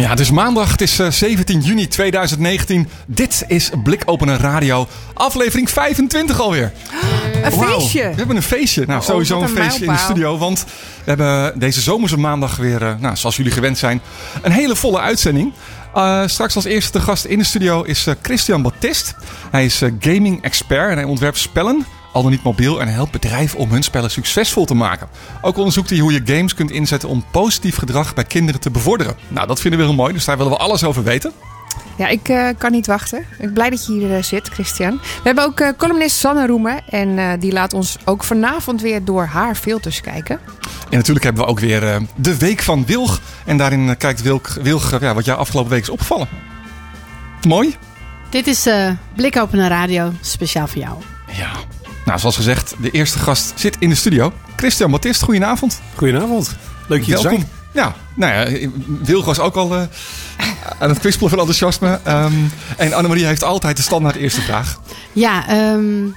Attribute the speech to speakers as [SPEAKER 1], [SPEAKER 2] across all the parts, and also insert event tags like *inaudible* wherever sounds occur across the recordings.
[SPEAKER 1] Ja, het is maandag, het is eh, 17 juni 2019. Dit is Blikopener Radio, aflevering 25 alweer. *gasps*
[SPEAKER 2] Een feestje.
[SPEAKER 1] We hebben een feestje. Nou,
[SPEAKER 2] Oh,
[SPEAKER 1] sowieso een feestje in de studio. Want we hebben deze zomerse maandag weer, eh, nou, zoals jullie gewend zijn, een hele volle uitzending. Eh, straks als eerste de gast in de studio is eh, Christian Baptist. Hij is eh, gaming expert en hij ontwerpt spellen, al dan niet mobiel, en helpt bedrijven om hun spellen succesvol te maken. Ook onderzoekt hij hoe je games kunt inzetten om positief gedrag bij kinderen te bevorderen. Nou, dat vinden we heel mooi, dus daar willen we alles over weten.
[SPEAKER 2] Ja, ik eh, kan niet wachten. Ik ben blij dat je hier eh, zit, Christian. We hebben ook eh, columnist Sanne Roemen. En eh, die laat ons ook vanavond weer door haar filters kijken.
[SPEAKER 1] En natuurlijk hebben we ook weer eh, de Week van Wilg. En daarin kijkt Wilg, Wilg ja, wat jou afgelopen week is opgevallen. Mooi?
[SPEAKER 3] Dit is eh Blikopener Radio, speciaal voor jou.
[SPEAKER 1] Ja. Nou, zoals gezegd, de eerste gast zit in de studio. Christian Baptist, goedenavond.
[SPEAKER 4] Goedenavond. Leuk te
[SPEAKER 1] Welkom.
[SPEAKER 4] zijn.
[SPEAKER 1] Ja, nou ja, Wilg was ook al eh, aan het kwispelen van enthousiasme. Ehm, en Annemarie heeft altijd de standaard eerste vraag.
[SPEAKER 3] Ja, ehm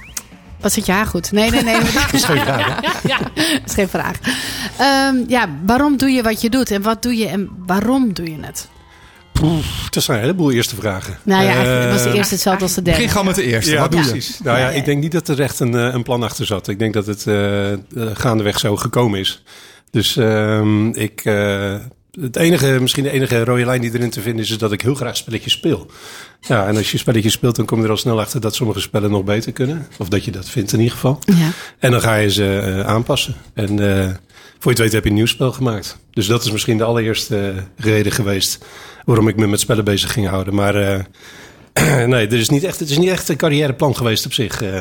[SPEAKER 3] wat zit je haar goed? Nee, nee, nee. *laughs* dat is geen vraag. Ja, ja, dat is geen vraag. Ehm, ja, waarom doe je wat je doet? En wat doe je en waarom doe je het?
[SPEAKER 4] Poef, dat zijn een heleboel eerste vragen.
[SPEAKER 3] Nou ja, eigenlijk was de
[SPEAKER 4] Eh,
[SPEAKER 3] eerste hetzelfde als de derde.
[SPEAKER 1] Begin gewoon met de eerste.
[SPEAKER 4] Ja,
[SPEAKER 1] wat doe
[SPEAKER 4] precies. Nou ja,
[SPEAKER 3] Ja, ja.
[SPEAKER 4] ik denk niet dat er echt een, eh, een plan achter zat. Ik denk dat het eh, eh, gaandeweg zo gekomen is. Dus ehm, ik, eh, het enige, misschien de enige rode lijn die erin te vinden is, is dat ik heel graag spelletjes speel. Ja, en als je spelletjes speelt, dan kom je er al snel achter dat sommige spellen nog beter kunnen. Of dat je dat vindt in ieder geval.
[SPEAKER 3] Ja.
[SPEAKER 4] En dan ga je ze eh, aanpassen. En eh, voor je het weet heb je een nieuw spel gemaakt. Dus dat is misschien de allereerste eh, reden geweest waarom ik me met spellen bezig ging houden. Maar eh, *clears throat* nee, er is niet echt, het is niet echt een carrièreplan geweest op zich. eh.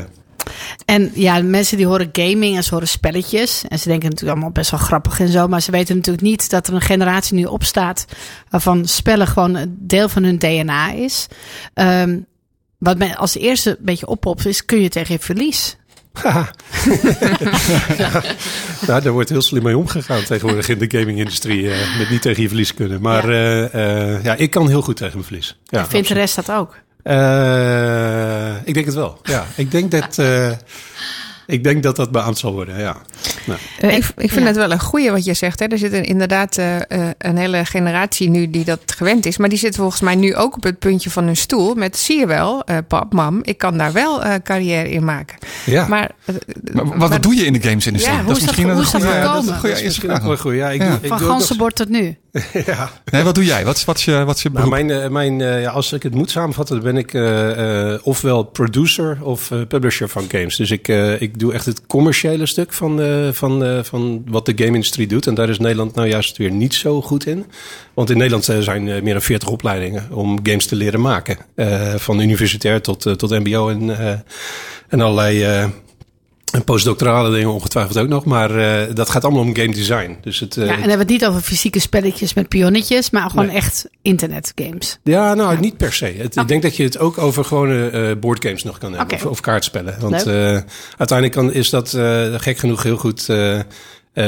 [SPEAKER 3] En ja, mensen die horen gaming en ze horen spelletjes. En ze denken natuurlijk allemaal best wel grappig en zo. Maar ze weten natuurlijk niet dat er een generatie nu opstaat. waarvan spellen gewoon een deel van hun DNA is. Ehm, wat mij als eerste een beetje oppopt is: kun je tegen je verlies?
[SPEAKER 4] Haha. *laughs* nou, daar wordt heel slim mee omgegaan tegenwoordig in de gaming-industrie. eh, met niet tegen je verlies kunnen. Maar eh, eh, ja, ik kan heel goed tegen mijn verlies. Ja,
[SPEAKER 3] Vindt de rest dat ook?
[SPEAKER 4] Ik denk het wel. Ja, ik denk dat. Ik denk dat dat beaamd zal worden. Ja. Nou.
[SPEAKER 2] Eh, ik, ik vind
[SPEAKER 3] Ja.
[SPEAKER 2] het wel een goeie wat je zegt. Hè. Er zit een- inderdaad eh, eh, een hele generatie nu die dat gewend is. Maar die zit volgens mij nu ook op het puntje van hun stoel. Met zie je wel, eh, pap, mam, ik kan daar wel eh, carrière in maken.
[SPEAKER 4] Ja.
[SPEAKER 2] Maar,
[SPEAKER 1] Maar wat,
[SPEAKER 2] maar-
[SPEAKER 1] doe je in de gamesindustrie?
[SPEAKER 3] Ja, hoe is dat- is dat
[SPEAKER 1] goede- dat is een goede
[SPEAKER 4] Dat is
[SPEAKER 1] vraag.
[SPEAKER 4] wel goed. Ja, ik
[SPEAKER 1] Ja.
[SPEAKER 4] doe, ik
[SPEAKER 3] Van ganzenbord tot nu. *laughs*
[SPEAKER 4] Ja.
[SPEAKER 1] Nee, wat doe jij? Wat, is- wat, is je, wat is je
[SPEAKER 4] Nou,
[SPEAKER 1] beroep?
[SPEAKER 4] mijn, eh, mijn, eh, ja, als ik het moet samenvatten, dan ben ik eh, eh, ofwel producer of eh, publisher van games. Dus ik, eh, ik doe echt het commerciële stuk van, eh, van, eh, van wat de game-industrie doet. En daar is Nederland nou juist weer niet zo goed in. Want in Nederland eh, zijn meer dan 40 opleidingen om games te leren maken. Van universitair tot, tot mbo en, en allerlei... eh, en postdoctorale dingen ongetwijfeld ook nog. Maar eh, dat gaat allemaal om game design. Dus het, eh,
[SPEAKER 3] Ja, en dan hebben we het niet over fysieke spelletjes met pionnetjes, maar gewoon
[SPEAKER 4] Nee.
[SPEAKER 3] echt internetgames.
[SPEAKER 4] Ja, nou, niet per se. Het, Ik denk dat je het ook over gewone eh boardgames nog kan hebben. Of, of kaartspellen. Want eh, uiteindelijk kan, is dat eh, gek genoeg heel goed eh, eh,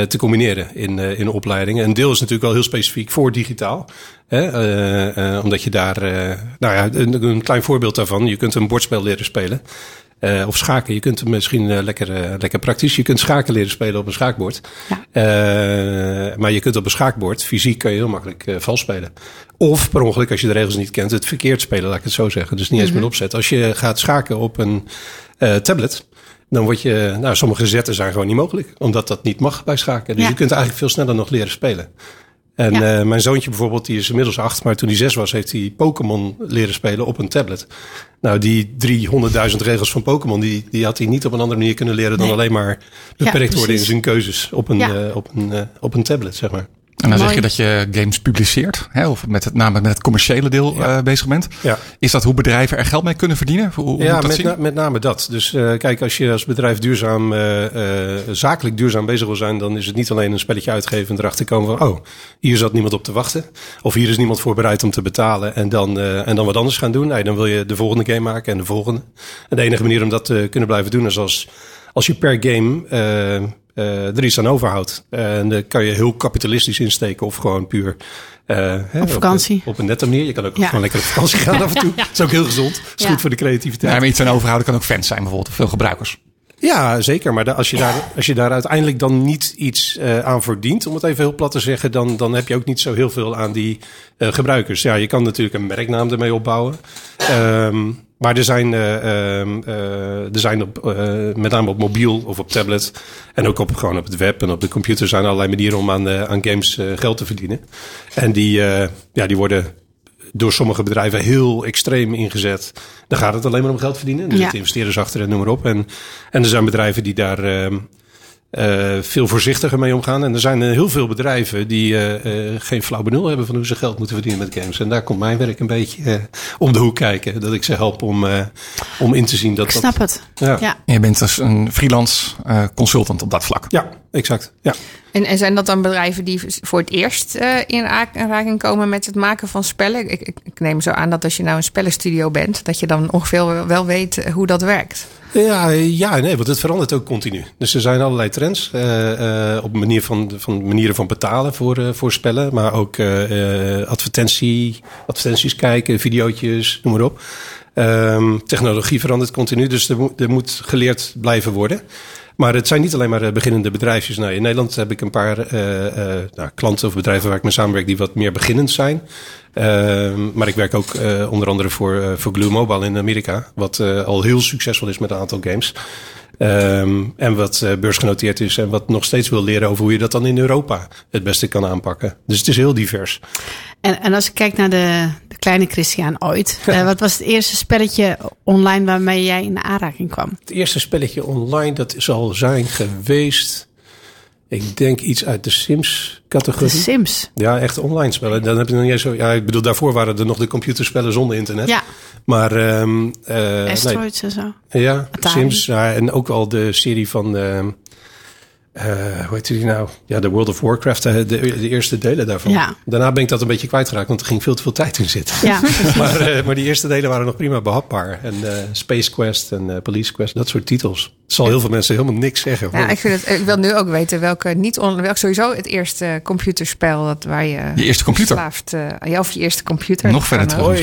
[SPEAKER 4] te combineren in, eh, in opleidingen. Een deel is natuurlijk wel heel specifiek voor digitaal. Hè? eh, eh, omdat je daar... eh, nou ja, een, een klein voorbeeld daarvan. Je kunt een bordspel leren spelen. Eh, of schaken. Je kunt het misschien eh, lekker, eh, lekker praktisch. Je kunt schaken leren spelen op een schaakbord. Eh, maar je kunt op een schaakbord, fysiek kan je heel makkelijk vals spelen. Of per ongeluk, als je de regels niet kent, het verkeerd spelen, laat ik het zo zeggen. Dus niet eens met opzet. Als je gaat schaken op een tablet, dan word je, nou, sommige zetten zijn gewoon niet mogelijk. Omdat dat niet mag bij schaken. Dus
[SPEAKER 3] Ja.
[SPEAKER 4] je kunt eigenlijk veel sneller nog leren spelen. En
[SPEAKER 3] Ja.
[SPEAKER 4] eh, mijn zoontje bijvoorbeeld, die is inmiddels acht, maar toen hij zes was, heeft hij Pokémon leren spelen op een tablet. Nou, die 300.000 regels van Pokémon, die, die had hij niet op een andere manier kunnen leren dan
[SPEAKER 3] Nee.
[SPEAKER 4] alleen maar beperkt worden in zijn keuzes op een,
[SPEAKER 3] Ja.
[SPEAKER 4] eh, op een, eh, op een tablet, zeg maar.
[SPEAKER 1] En dan zeg je dat je games publiceert, hè, of met het, namelijk met het commerciële deel
[SPEAKER 4] Ja.
[SPEAKER 1] eh, bezig bent.
[SPEAKER 4] Ja.
[SPEAKER 1] Is dat hoe bedrijven er geld mee kunnen verdienen? Hoe, hoe
[SPEAKER 4] Ja,
[SPEAKER 1] dat
[SPEAKER 4] met, na- met name dat. Dus eh, kijk, als je als bedrijf duurzaam, eh, zakelijk duurzaam bezig wil zijn, dan is het niet alleen een spelletje uitgeven en erachter komen van, oh, hier zat niemand op te wachten. Of hier is niemand voor bereid om te betalen en dan, en dan wat anders gaan doen. Nee, dan wil je de volgende game maken en de volgende. En de enige manier om dat te kunnen blijven doen is als, als je per game er iets aan overhoudt. En dan kan je heel kapitalistisch insteken of gewoon puur... eh, hè,
[SPEAKER 3] Op vakantie.
[SPEAKER 4] Op, een nette manier. Je kan ook
[SPEAKER 3] Ja.
[SPEAKER 4] gewoon lekker op vakantie gaan *laughs* af en toe. Dat is ook heel gezond. Dat is
[SPEAKER 3] Ja.
[SPEAKER 4] goed voor de creativiteit.
[SPEAKER 1] Ja, maar iets aan overhouden kan ook fans zijn bijvoorbeeld, of veel gebruikers.
[SPEAKER 4] Ja, zeker. Maar als je, daar, als je daar uiteindelijk dan niet iets eh, aan verdient, om het even heel plat te zeggen, dan, dan heb je ook niet zo heel veel aan die eh, gebruikers. Ja, je kan natuurlijk een merknaam ermee opbouwen. Ehm, maar er zijn, eh, ehm, eh, er zijn op, eh, met name op mobiel of op tablet en ook op, gewoon op het web en op de computer zijn allerlei manieren om aan, aan games geld te verdienen. En die, ja, die worden door sommige bedrijven heel extreem ingezet. Dan gaat het alleen maar om geld verdienen. Er
[SPEAKER 3] Ja.
[SPEAKER 4] zitten investeerders achter en noem maar op. En, en er zijn bedrijven die daar ehm, eh, veel voorzichtiger mee omgaan. En er zijn eh, heel veel bedrijven die eh, eh, geen flauw benul hebben van hoe ze geld moeten verdienen met games. En daar komt mijn werk een beetje eh, om de hoek kijken. Dat ik ze help om, eh, om in te zien dat
[SPEAKER 3] Ik
[SPEAKER 4] dat...
[SPEAKER 3] snap het.
[SPEAKER 4] Ja.
[SPEAKER 3] Ja.
[SPEAKER 1] En je bent dus een freelance eh, consultant op dat vlak.
[SPEAKER 4] ja, exact. Ja.
[SPEAKER 2] En, zijn dat dan bedrijven die voor het eerst eh, in aanraking komen met het maken van spellen? Ik, ik, neem zo aan dat als je nou een spellenstudio bent, dat je dan ongeveer wel- weet eh, hoe dat werkt.
[SPEAKER 4] Ja, ja, nee, want het verandert ook continu. Dus er zijn allerlei trends eh, op manier van, van manieren van betalen voor, voor spellen, maar ook advertentie, advertenties kijken, videootjes, noem maar op. Ehm, technologie verandert continu, dus er moet geleerd blijven worden. Maar het zijn niet alleen maar eh, beginnende bedrijfjes. Nou, in Nederland heb ik een paar eh, eh, nou, klanten of bedrijven waar ik mee samenwerk die wat meer beginnend zijn. Ehm, maar ik werk ook onder andere voor, voor Glue Mobile in Amerika, wat al heel succesvol is met een aantal games. Ehm, en wat beursgenoteerd is en wat nog steeds wil leren over hoe je dat dan in Europa het beste kan aanpakken. Dus het is heel divers.
[SPEAKER 3] En, en als ik kijk naar de, de kleine Christian ooit. *laughs* eh, wat was het eerste spelletje online waarmee jij in aanraking kwam?
[SPEAKER 4] Het eerste spelletje online, dat zal zijn geweest. Ik denk iets uit de
[SPEAKER 3] De
[SPEAKER 4] Sims-categorie.
[SPEAKER 3] Sims.
[SPEAKER 4] Ja, echt online spellen. Dan heb je nog niet eens zo. Ja, ik bedoel, daarvoor waren er nog de computerspellen zonder internet.
[SPEAKER 3] Ja,
[SPEAKER 4] Maar nee,
[SPEAKER 3] Asteroids en zo.
[SPEAKER 4] ja,
[SPEAKER 3] Atari.
[SPEAKER 4] Sims. Ja, en ook al de serie van. ehm eh, hoe heet die nou? Ja, de World of Warcraft, eh, de, de eerste delen daarvan.
[SPEAKER 3] Ja.
[SPEAKER 4] Daarna ben ik dat een beetje kwijtgeraakt, want er ging veel te veel tijd in zitten.
[SPEAKER 3] Ja, *laughs*
[SPEAKER 4] maar, eh, maar die eerste delen waren nog prima behapbaar. En eh, Space Quest en eh, Police Quest, dat soort titels. Het zal heel veel mensen helemaal niks zeggen.
[SPEAKER 2] Ja, ik, vind het, ik wil nu ook weten welke niet on, welk sowieso het eerste computerspel dat waar je
[SPEAKER 1] Je eerste computer.
[SPEAKER 2] verslaafd, ja, of je eerste computer.
[SPEAKER 1] Nog verder terug.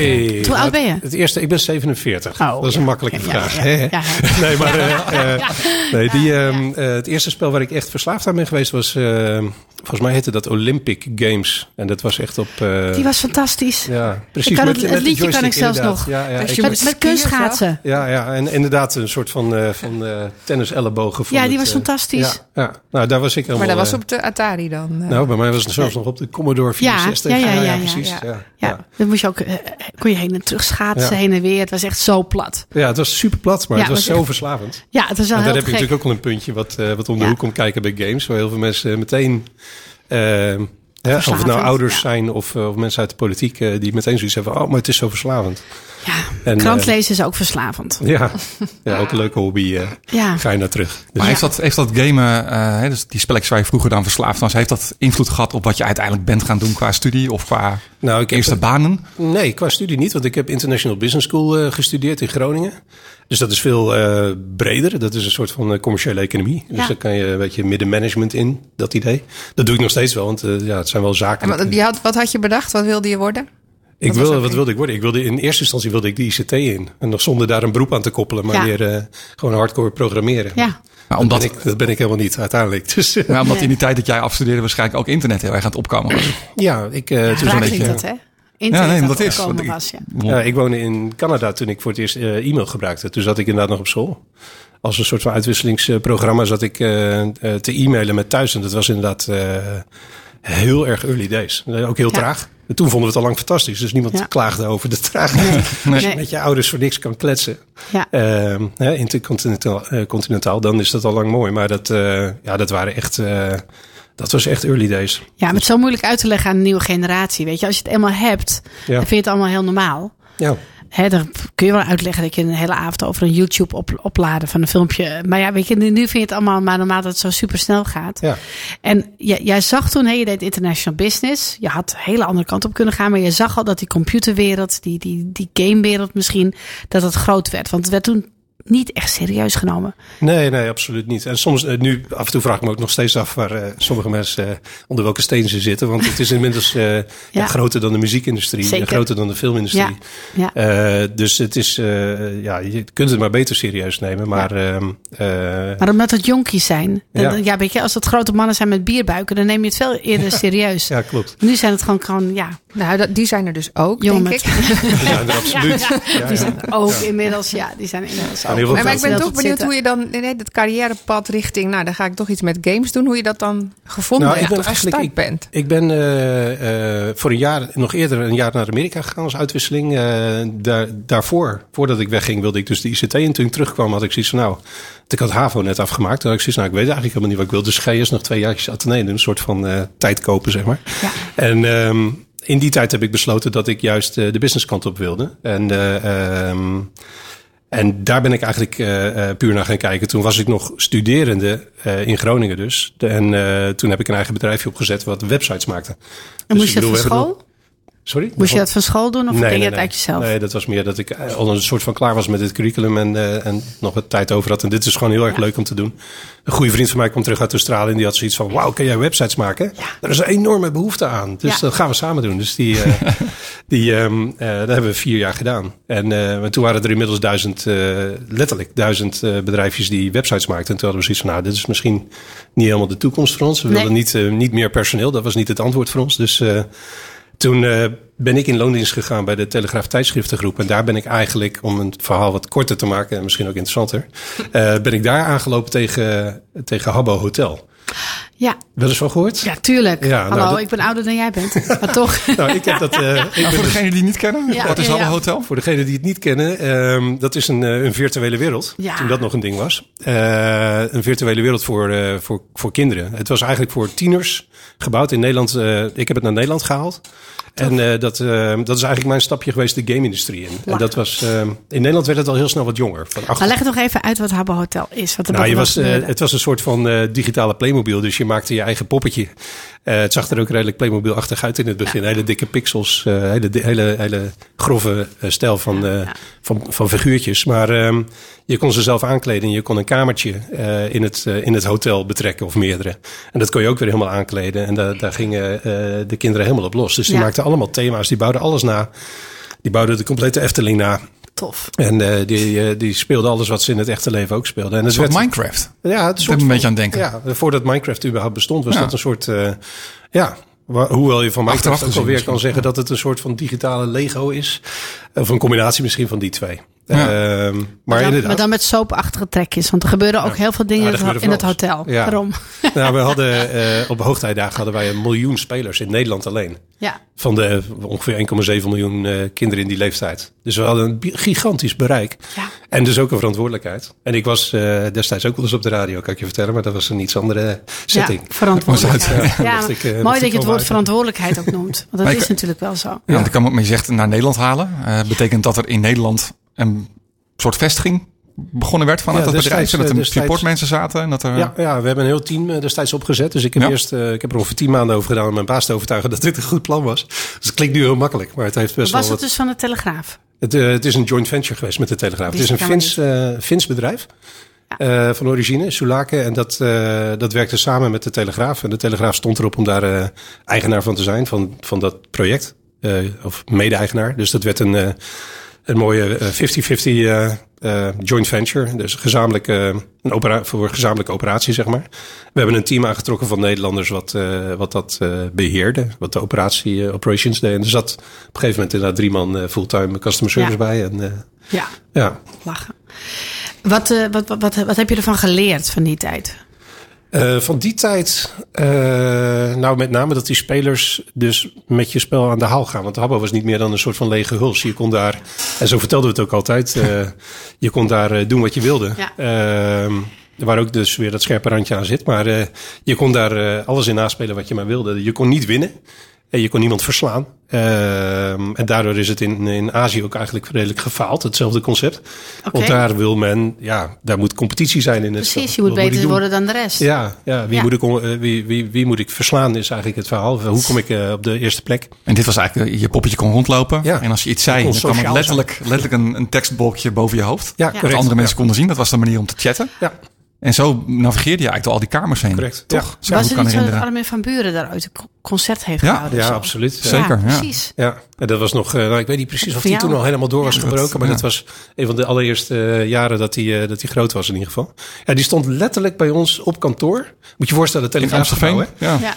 [SPEAKER 3] Hoe oud ben je?
[SPEAKER 4] Het eerste, ik ben 47.
[SPEAKER 3] Oh,
[SPEAKER 4] dat is een makkelijke
[SPEAKER 3] Ja,
[SPEAKER 4] vraag.
[SPEAKER 3] ja,
[SPEAKER 4] hè?
[SPEAKER 3] ja, ja.
[SPEAKER 4] Nee, maar eh, eh, nee, die, ehm, eh, het eerste spel waar ik echt verslaafd aan ben geweest was, eh, volgens mij heette dat Olympic Games. En dat was echt op. eh,
[SPEAKER 3] die was fantastisch.
[SPEAKER 4] ja, precies.
[SPEAKER 3] Ik kan
[SPEAKER 4] met-
[SPEAKER 3] het-
[SPEAKER 4] met
[SPEAKER 3] het
[SPEAKER 4] de
[SPEAKER 3] liedje kan ik zelfs
[SPEAKER 4] inderdaad.
[SPEAKER 3] nog.
[SPEAKER 4] Ja, ja, ik-
[SPEAKER 2] je
[SPEAKER 3] Met, met kunstschaatsen.
[SPEAKER 4] ja, ja, en inderdaad een soort van, eh van eh tennis-ellebogen. van
[SPEAKER 3] Ja, die
[SPEAKER 4] het,
[SPEAKER 3] was
[SPEAKER 4] eh,
[SPEAKER 3] fantastisch.
[SPEAKER 4] Ja, ja, nou daar was ik helemaal...
[SPEAKER 2] Maar dat was
[SPEAKER 4] eh,
[SPEAKER 2] op de Atari dan. eh.
[SPEAKER 4] Nou, bij mij was het zelfs nog op de Commodore
[SPEAKER 3] Ja,
[SPEAKER 4] 64.
[SPEAKER 3] ja, ja, ja, ja,
[SPEAKER 4] precies.
[SPEAKER 2] ja.
[SPEAKER 4] Ja,
[SPEAKER 3] Ja,
[SPEAKER 4] ja.
[SPEAKER 3] dan moest je ook, eh, kon je heen en terug schaatsen,
[SPEAKER 4] Ja.
[SPEAKER 3] heen en weer. Het was echt zo plat.
[SPEAKER 4] Ja, het was super plat, maar
[SPEAKER 3] Ja,
[SPEAKER 4] het was zo verslavend.
[SPEAKER 3] Ja, het was wel
[SPEAKER 4] En daar heb je natuurlijk ook wel een puntje wat, eh, wat om de hoek komt kijken bij games. Waar heel veel mensen eh, meteen... ja, of het nou ouders
[SPEAKER 3] ja.
[SPEAKER 4] zijn of, eh, of mensen uit de politiek... eh, die meteen zoiets hebben van... Oh, maar het is zo verslavend.
[SPEAKER 3] Ja,
[SPEAKER 4] En,
[SPEAKER 3] krant
[SPEAKER 4] eh,
[SPEAKER 3] lezen is ook verslavend.
[SPEAKER 4] Ja, ja ook een leuke hobby. eh,
[SPEAKER 3] Ja.
[SPEAKER 4] Ga je naar terug. Dus-
[SPEAKER 1] Maar heeft dat, heeft dat gamen, eh, hè, dus die spelletjes waar je vroeger dan verslaafd was, heeft dat invloed gehad op wat je uiteindelijk bent gaan doen qua studie of qua
[SPEAKER 4] nou, ik heb
[SPEAKER 1] eerste banen?
[SPEAKER 4] Nee, qua studie niet, want ik heb International Business School eh, gestudeerd in Groningen. Dus dat is veel eh, breder. Dat is een soort van eh, commerciële economie. Dus
[SPEAKER 3] Ja.
[SPEAKER 4] daar kan je een beetje middenmanagement in, dat idee. Dat doe ik nog steeds wel, want eh, ja, het zijn wel zaken.
[SPEAKER 2] En wat, je had, wat had je bedacht? Wat wilde je worden?
[SPEAKER 4] ik
[SPEAKER 2] wat was
[SPEAKER 4] wil,
[SPEAKER 2] ook
[SPEAKER 4] wat wilde ik worden? Ik wilde, in eerste instantie wilde ik de ICT in. En nog zonder daar een beroep aan te koppelen, maar
[SPEAKER 3] Ja.
[SPEAKER 4] meer eh, gewoon hardcore programmeren.
[SPEAKER 3] Ja,
[SPEAKER 1] Maar
[SPEAKER 4] Dat,
[SPEAKER 1] omdat,
[SPEAKER 4] ben ik, dat ben ik helemaal niet uiteindelijk. Dus
[SPEAKER 1] ja, omdat
[SPEAKER 3] Nee.
[SPEAKER 1] in die tijd dat jij afstudeerde waarschijnlijk ook internet heel erg aan het opkomen was.
[SPEAKER 4] ja, ik, eh, toen
[SPEAKER 3] raar
[SPEAKER 4] een beetje,
[SPEAKER 3] dat, hè? Internet
[SPEAKER 1] nee,
[SPEAKER 3] dat
[SPEAKER 1] is. ik-
[SPEAKER 3] was, ja.
[SPEAKER 4] Ja, ik woonde in Canada toen ik voor het eerst eh, e-mail gebruikte. Toen zat ik inderdaad nog op school. Als een soort van uitwisselingsprogramma zat ik eh, eh, te e-mailen met thuis. En dat was inderdaad eh, heel erg early days. Ook heel
[SPEAKER 3] Ja.
[SPEAKER 4] traag. En toen vonden we het al lang fantastisch. Dus niemand
[SPEAKER 3] Ja.
[SPEAKER 4] klaagde over de traagheid. *laughs* Als je
[SPEAKER 3] Nee.
[SPEAKER 4] met je ouders voor niks kan kletsen.
[SPEAKER 3] Ja.
[SPEAKER 4] eh, hè, intercontinentaal, continentaal, dan is dat al lang mooi. Maar dat, eh, ja, dat waren echt... Dat was echt early days.
[SPEAKER 3] Ja, maar het is zo moeilijk uit te leggen aan een nieuwe generatie. Weet je, als je het eenmaal hebt,
[SPEAKER 4] Ja.
[SPEAKER 3] dan vind je het allemaal heel normaal.
[SPEAKER 4] Ja.
[SPEAKER 3] Hè, dan kun je wel uitleggen dat je een hele avond over een YouTube op, opladen van een filmpje. Maar ja, weet je, nu vind je het allemaal maar normaal dat het zo super snel gaat.
[SPEAKER 4] Ja.
[SPEAKER 3] En jij, jij zag toen, hè, je deed international business. Je had een hele andere kant op kunnen gaan. Maar je zag al dat die computerwereld, die, die, die gamewereld misschien, dat het groot werd. Want het werd toen niet echt serieus genomen.
[SPEAKER 4] Nee, nee, absoluut niet. En soms, eh, nu af en toe vraag ik me ook nog steeds af waar eh, sommige mensen eh, onder welke steen ze zitten. Want het is inmiddels eh, *laughs* ja.
[SPEAKER 3] Ja.
[SPEAKER 4] groter dan de muziekindustrie,
[SPEAKER 3] Zeker.
[SPEAKER 4] groter dan de filmindustrie.
[SPEAKER 3] Ja,
[SPEAKER 4] Eh, dus het is, eh, ja, je kunt het maar beter serieus nemen. Maar ehm, eh,
[SPEAKER 3] Maar omdat het jonkies zijn. Dan,
[SPEAKER 4] Ja.
[SPEAKER 3] ja. weet je, als het grote mannen zijn met bierbuiken, dan neem je het veel eerder serieus.
[SPEAKER 4] ja, klopt.
[SPEAKER 3] Nu zijn het gewoon, gewoon ja,
[SPEAKER 2] Nou, dat, die zijn er dus ook,
[SPEAKER 3] jongen
[SPEAKER 2] denk ik. *laughs*
[SPEAKER 4] Zijn er absoluut. *laughs* Ja, ja.
[SPEAKER 3] Die zijn ook inmiddels, ja, die zijn inmiddels ook.
[SPEAKER 4] Heel veel
[SPEAKER 2] Maar, maar ik ben toch benieuwd
[SPEAKER 3] zitten.
[SPEAKER 2] hoe je dan nee, dat carrièrepad richting, nou, dan ga ik toch iets met games doen, hoe je dat dan gevonden
[SPEAKER 4] Nou, ik
[SPEAKER 2] hebt
[SPEAKER 4] ben
[SPEAKER 2] of gestart
[SPEAKER 4] eigenlijk-
[SPEAKER 2] bent.
[SPEAKER 4] Ik ben eh, eh, voor een jaar, nog eerder een jaar naar Amerika gegaan als uitwisseling. Eh, daar, daarvoor, voordat ik wegging, wilde ik dus de ICT. En toen ik terugkwam had ik zoiets van, nou, ik had HAVO net afgemaakt. Toen had ik zoiets nou, ik weet eigenlijk helemaal niet wat ik wil. Dus ga eerst nog twee jaartjes Atheneum doen. Een soort van eh, tijd kopen, zeg maar.
[SPEAKER 3] Ja.
[SPEAKER 4] En ehm, in die tijd heb ik besloten dat ik juist eh, de businesskant op wilde. En, eh, ehm, en daar ben ik eigenlijk eh, eh, puur naar gaan kijken. Toen was ik nog studerende eh, in Groningen dus. En eh, toen heb ik een eigen bedrijfje opgezet wat websites maakte.
[SPEAKER 3] En
[SPEAKER 4] Dus
[SPEAKER 3] moest je
[SPEAKER 4] ik
[SPEAKER 3] dat
[SPEAKER 4] bedoel, hebben
[SPEAKER 3] school?
[SPEAKER 4] Sorry?
[SPEAKER 3] Moest je dat van school doen of
[SPEAKER 4] Nee,
[SPEAKER 3] deed
[SPEAKER 4] nee,
[SPEAKER 3] je het
[SPEAKER 4] nee.
[SPEAKER 3] uit jezelf?
[SPEAKER 4] Nee, dat was meer dat ik eh, al een soort van klaar was met het curriculum en, eh, en nog wat tijd over had. En dit is gewoon heel erg leuk om te doen. Een goede vriend van mij kwam terug uit Australië en die had zoiets van, wauw, kun jij websites maken? Daar is een enorme behoefte aan. Dus
[SPEAKER 3] Ja.
[SPEAKER 4] dat gaan we samen doen. Dus die, eh, *laughs* die, eh, dat hebben we vier jaar gedaan. En maar toen waren er inmiddels duizend, letterlijk duizend bedrijfjes die websites maakten. En toen hadden we zoiets van, nou, dit is misschien niet helemaal de toekomst voor ons. We
[SPEAKER 3] Nee.
[SPEAKER 4] wilden niet, niet meer personeel. Dat was niet het antwoord voor ons. Dus toen eh, ben ik in loondienst gegaan bij de Telegraaf Tijdschriftengroep. En daar ben ik eigenlijk, om een verhaal wat korter te maken en misschien ook interessanter, eh, ben ik daar aangelopen tegen, tegen Habbo Hotel.
[SPEAKER 3] Ja,
[SPEAKER 4] Wel eens van gehoord?
[SPEAKER 3] ja, tuurlijk.
[SPEAKER 4] Ja, nou,
[SPEAKER 3] Hallo,
[SPEAKER 4] dat-
[SPEAKER 3] ik ben ouder dan jij bent. Maar toch. *laughs*
[SPEAKER 4] Nou, ik heb dat. ik
[SPEAKER 1] Nou,
[SPEAKER 4] ben
[SPEAKER 1] voor
[SPEAKER 4] dus-
[SPEAKER 1] degenen die het niet kennen,
[SPEAKER 3] Ja,
[SPEAKER 1] wat is
[SPEAKER 3] ja.
[SPEAKER 1] Hotel?
[SPEAKER 4] voor degenen die het niet kennen, ehm, dat is een, eh, een virtuele wereld.
[SPEAKER 3] Ja.
[SPEAKER 4] Toen dat nog een ding was. Eh, een virtuele wereld voor, eh, voor, voor kinderen. Het was eigenlijk voor tieners gebouwd in Nederland. eh, ik heb het naar Nederland gehaald. En eh, dat, dat is eigenlijk mijn stapje geweest de game-industrie in. En dat was, eh, in Nederland werd het al heel snel wat jonger. Van
[SPEAKER 3] Maar leg het nog even uit wat Habbo Hotel is. Wat er
[SPEAKER 4] nou, je was, het was een soort van eh, digitale Playmobil. Dus je maakte je eigen poppetje. Eh, het zag er ook redelijk Playmobil-achtig uit in het begin. Hele dikke pixels. eh, hele, hele, hele grove eh, stijl van, van, van figuurtjes. Maar ehm, je kon ze zelf aankleden. En je kon een kamertje in, het, in het hotel betrekken of meerdere. En dat kon je ook weer helemaal aankleden. En da- daar gingen de kinderen helemaal op los. Dus die maakten allemaal thema's. Die bouwden alles na. Die bouwden de complete Efteling na.
[SPEAKER 3] Tof.
[SPEAKER 4] En eh, die, eh, die speelden alles wat ze in het echte leven ook speelden. En het
[SPEAKER 1] soort
[SPEAKER 4] werd-
[SPEAKER 1] Minecraft.
[SPEAKER 4] ja, het is
[SPEAKER 1] Ik ben een beetje aan het denken.
[SPEAKER 4] Ja, voordat Minecraft überhaupt bestond, was
[SPEAKER 1] Ja.
[SPEAKER 4] dat een soort. eh, ja, hoewel je van Minecraft ook alweer kan zeggen dat het een soort van digitale Lego is. Of een combinatie misschien van die twee.
[SPEAKER 1] Ja.
[SPEAKER 4] Ehm, maar
[SPEAKER 3] Maar dan,
[SPEAKER 4] inderdaad.
[SPEAKER 3] maar dan met soapachtige trekjes. Want er gebeuren ook heel veel dingen
[SPEAKER 4] Ja,
[SPEAKER 3] in het- in hotel.
[SPEAKER 4] Ja.
[SPEAKER 3] Daarom. *laughs*
[SPEAKER 4] Nou, we *laughs* hadden eh, op hoogtijdagen hadden wij een miljoen spelers in Nederland alleen.
[SPEAKER 3] Ja.
[SPEAKER 4] Van de ongeveer 1,7 miljoen eh, kinderen in die leeftijd. Dus we hadden een gigantisch bereik.
[SPEAKER 3] Ja.
[SPEAKER 4] En dus ook een verantwoordelijkheid. En ik was eh, destijds ook wel eens op de radio, kan ik je vertellen. Maar dat was een iets andere setting.
[SPEAKER 3] Ja, verantwoordelijkheid. *laughs*
[SPEAKER 4] Ja,
[SPEAKER 3] Ja,
[SPEAKER 4] mocht ik, mocht
[SPEAKER 3] mooi dat je het woord
[SPEAKER 4] uit.
[SPEAKER 3] verantwoordelijkheid ook noemt. Want dat
[SPEAKER 1] Maar
[SPEAKER 3] is
[SPEAKER 1] ik-
[SPEAKER 3] natuurlijk wel zo.
[SPEAKER 1] Ja, want ik kan me, maar je zegt naar Nederland halen. Eh, betekent dat er in Nederland een soort vestiging begonnen werd vanuit
[SPEAKER 4] Ja,
[SPEAKER 1] dat bedrijf? En dat er
[SPEAKER 4] eh, destijds-
[SPEAKER 1] supportmensen zaten? En dat er,
[SPEAKER 4] Ja, ja, we hebben een heel team eh, destijds opgezet. Dus ik heb,
[SPEAKER 1] Ja.
[SPEAKER 4] eerst, eh, ik heb er ongeveer tien maanden over gedaan om mijn baas te overtuigen dat dit een goed plan was. Dus het klinkt nu heel makkelijk, maar het heeft best
[SPEAKER 3] Was
[SPEAKER 4] wel
[SPEAKER 3] het
[SPEAKER 4] wat...
[SPEAKER 3] dus van de Telegraaf?
[SPEAKER 4] Het, het is een joint venture geweest met de Telegraaf. Het is een Fins, eh, Fins bedrijf. eh, van origine, Sulake. En dat, eh, dat werkte samen met de Telegraaf. En de Telegraaf stond erop om daar eh, eigenaar van te zijn, van, van dat project. Eh, of mede-eigenaar. Dus dat werd een, eh, een mooie eh, 50-50 eh, eh, joint venture. Dus gezamenlijk, eh, een opera voor gezamenlijke operatie, zeg maar. We hebben een team aangetrokken van Nederlanders wat, eh, wat dat eh, beheerde. Wat de operatie, eh, operations deed. En er zat op een gegeven moment inderdaad drie man eh, fulltime customer service
[SPEAKER 3] Ja.
[SPEAKER 4] bij. En, eh,
[SPEAKER 3] Ja,
[SPEAKER 4] ja,
[SPEAKER 3] lachen. Wat, eh, wat, wat, wat, wat heb je ervan geleerd van die tijd?
[SPEAKER 4] Eh, van die tijd, eh, nou met name dat die spelers dus met je spel aan de haal gaan. Want Habbo was niet meer dan een soort van lege huls. Je kon daar, en zo vertelden we het ook altijd, eh, je kon daar doen wat je wilde.
[SPEAKER 3] Ja.
[SPEAKER 4] Ehm, waar ook dus weer dat scherpe randje aan zit. Maar je kon daar alles in naspelen wat je maar wilde. Je kon niet winnen. En je kon niemand verslaan. Ehm, en daardoor is het in, in Azië ook eigenlijk redelijk gefaald. Hetzelfde concept. Want daar wil men, ja, daar moet competitie zijn in het
[SPEAKER 3] Precies, je moet
[SPEAKER 4] Wat
[SPEAKER 3] beter worden dan de rest.
[SPEAKER 4] Ja, ja, wie,
[SPEAKER 3] Ja.
[SPEAKER 4] Moet ik, eh, wie, wie, wie moet ik verslaan is eigenlijk het verhaal. Hoe kom ik eh, op de eerste plek?
[SPEAKER 1] En dit was eigenlijk, eh, je poppetje kon rondlopen.
[SPEAKER 4] Ja.
[SPEAKER 1] En als je iets zei,
[SPEAKER 4] Je
[SPEAKER 1] dan kwam er letterlijk, letterlijk een, een tekstbolkje boven je hoofd.
[SPEAKER 4] Ja,
[SPEAKER 1] Dat andere mensen
[SPEAKER 4] Ja.
[SPEAKER 1] konden zien. Dat was de manier om te chatten.
[SPEAKER 4] Ja,
[SPEAKER 1] En zo navigeerde je eigenlijk door al die kamers heen.
[SPEAKER 4] Correct.
[SPEAKER 1] Toch?
[SPEAKER 4] Ja.
[SPEAKER 3] Was het
[SPEAKER 1] kan
[SPEAKER 3] niet zo dat
[SPEAKER 1] herinneren.
[SPEAKER 3] Armin van Buren daar ooit een co- concert heeft
[SPEAKER 1] Ja,
[SPEAKER 3] gehouden?
[SPEAKER 4] ja
[SPEAKER 3] zo?
[SPEAKER 4] absoluut. Ja.
[SPEAKER 1] Zeker, ja.
[SPEAKER 3] precies.
[SPEAKER 4] Ja, en dat was nog, eh, nou, ik weet niet precies of die toen al helemaal door was
[SPEAKER 1] Ja,
[SPEAKER 4] gebroken,
[SPEAKER 1] dat-
[SPEAKER 4] maar
[SPEAKER 1] ja.
[SPEAKER 4] dat was een van de allereerste eh, jaren dat hij eh, dat hij groot was in ieder geval. Ja, die stond letterlijk bij ons op kantoor. Moet je je voorstellen,
[SPEAKER 1] Amstelveen.
[SPEAKER 4] hè?
[SPEAKER 1] Ja.
[SPEAKER 3] Ja.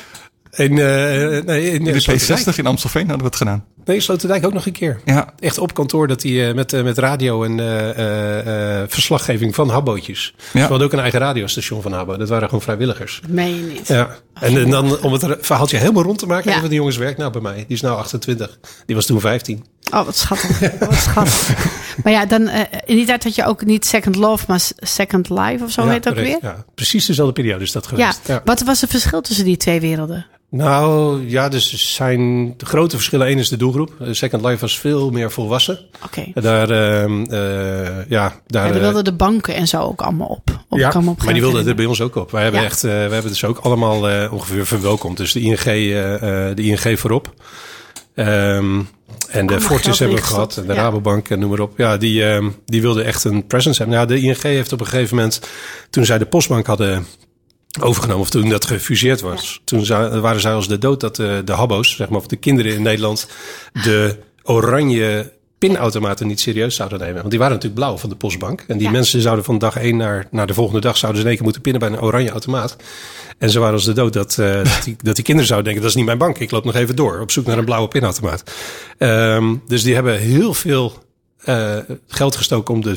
[SPEAKER 4] In, eh, nee, in,
[SPEAKER 1] In de
[SPEAKER 4] Sloterdijk.
[SPEAKER 1] P60 in Amstelveen hadden we het gedaan.
[SPEAKER 4] Nee, Sloterdijk ook nog een keer.
[SPEAKER 1] Ja.
[SPEAKER 4] Echt op kantoor dat hij eh, met, eh, met radio en eh, eh, eh, verslaggeving van Habbootjes. We hadden ook een eigen radiostation van Habbo. Dat waren gewoon vrijwilligers.
[SPEAKER 3] Meen je niet.
[SPEAKER 4] Ja, en, en dan om het verhaaltje helemaal rond te maken,
[SPEAKER 3] Ja.
[SPEAKER 4] een van die jongens werkt nou bij mij. Die is nou 28. Die was toen 15.
[SPEAKER 3] Oh, wat schattig. wat schattig. *laughs* Maar ja, dan, eh, in die tijd had je ook niet Second Love, maar Second Life of zo
[SPEAKER 4] ja,
[SPEAKER 3] heet
[SPEAKER 4] correct.
[SPEAKER 3] weer.
[SPEAKER 4] Ja, precies dezelfde periode is dat geweest. Ja.
[SPEAKER 3] Wat was het verschil tussen die twee werelden?
[SPEAKER 4] Nou ja, dus zijn de grote verschillen. Eén is de doelgroep. Eh, Second Life was veel meer volwassen.
[SPEAKER 3] Oké.
[SPEAKER 4] Daar, ehm, eh, ja, daar,
[SPEAKER 3] Ja, daar
[SPEAKER 4] eh,
[SPEAKER 3] wilden de banken en zo ook allemaal op. op
[SPEAKER 4] ja,
[SPEAKER 3] op
[SPEAKER 4] maar die wilden er bij ons ook op. Wij hebben
[SPEAKER 3] Ja.
[SPEAKER 4] echt, eh, we hebben dus ook allemaal ongeveer verwelkomd. Dus de ING, de ING voorop. Ehm, en de Fortis hebben we gehad. En de
[SPEAKER 3] ja.
[SPEAKER 4] Rabobank en noem maar op. Ja, die, ehm, die wilden echt een presence hebben. Nou, de ING heeft op een gegeven moment, toen zij de postbank hadden overgenomen, of toen dat gefuseerd was, toen za- waren zij als de dood dat de, de habbo's, zeg maar, of de kinderen in Nederland, de oranje pinautomaten niet serieus zouden nemen. Want die waren natuurlijk blauw van de postbank. En die
[SPEAKER 3] Ja.
[SPEAKER 4] mensen zouden van dag één naar, naar de volgende dag zouden ze in één keer moeten pinnen bij een oranje automaat. En ze waren als de dood dat, eh, *laughs* dat, die, dat die kinderen zouden denken, dat is niet mijn bank. Ik loop nog even door op zoek naar een blauwe pinautomaat. Ehm, dus die hebben heel veel eh, geld gestoken om, de,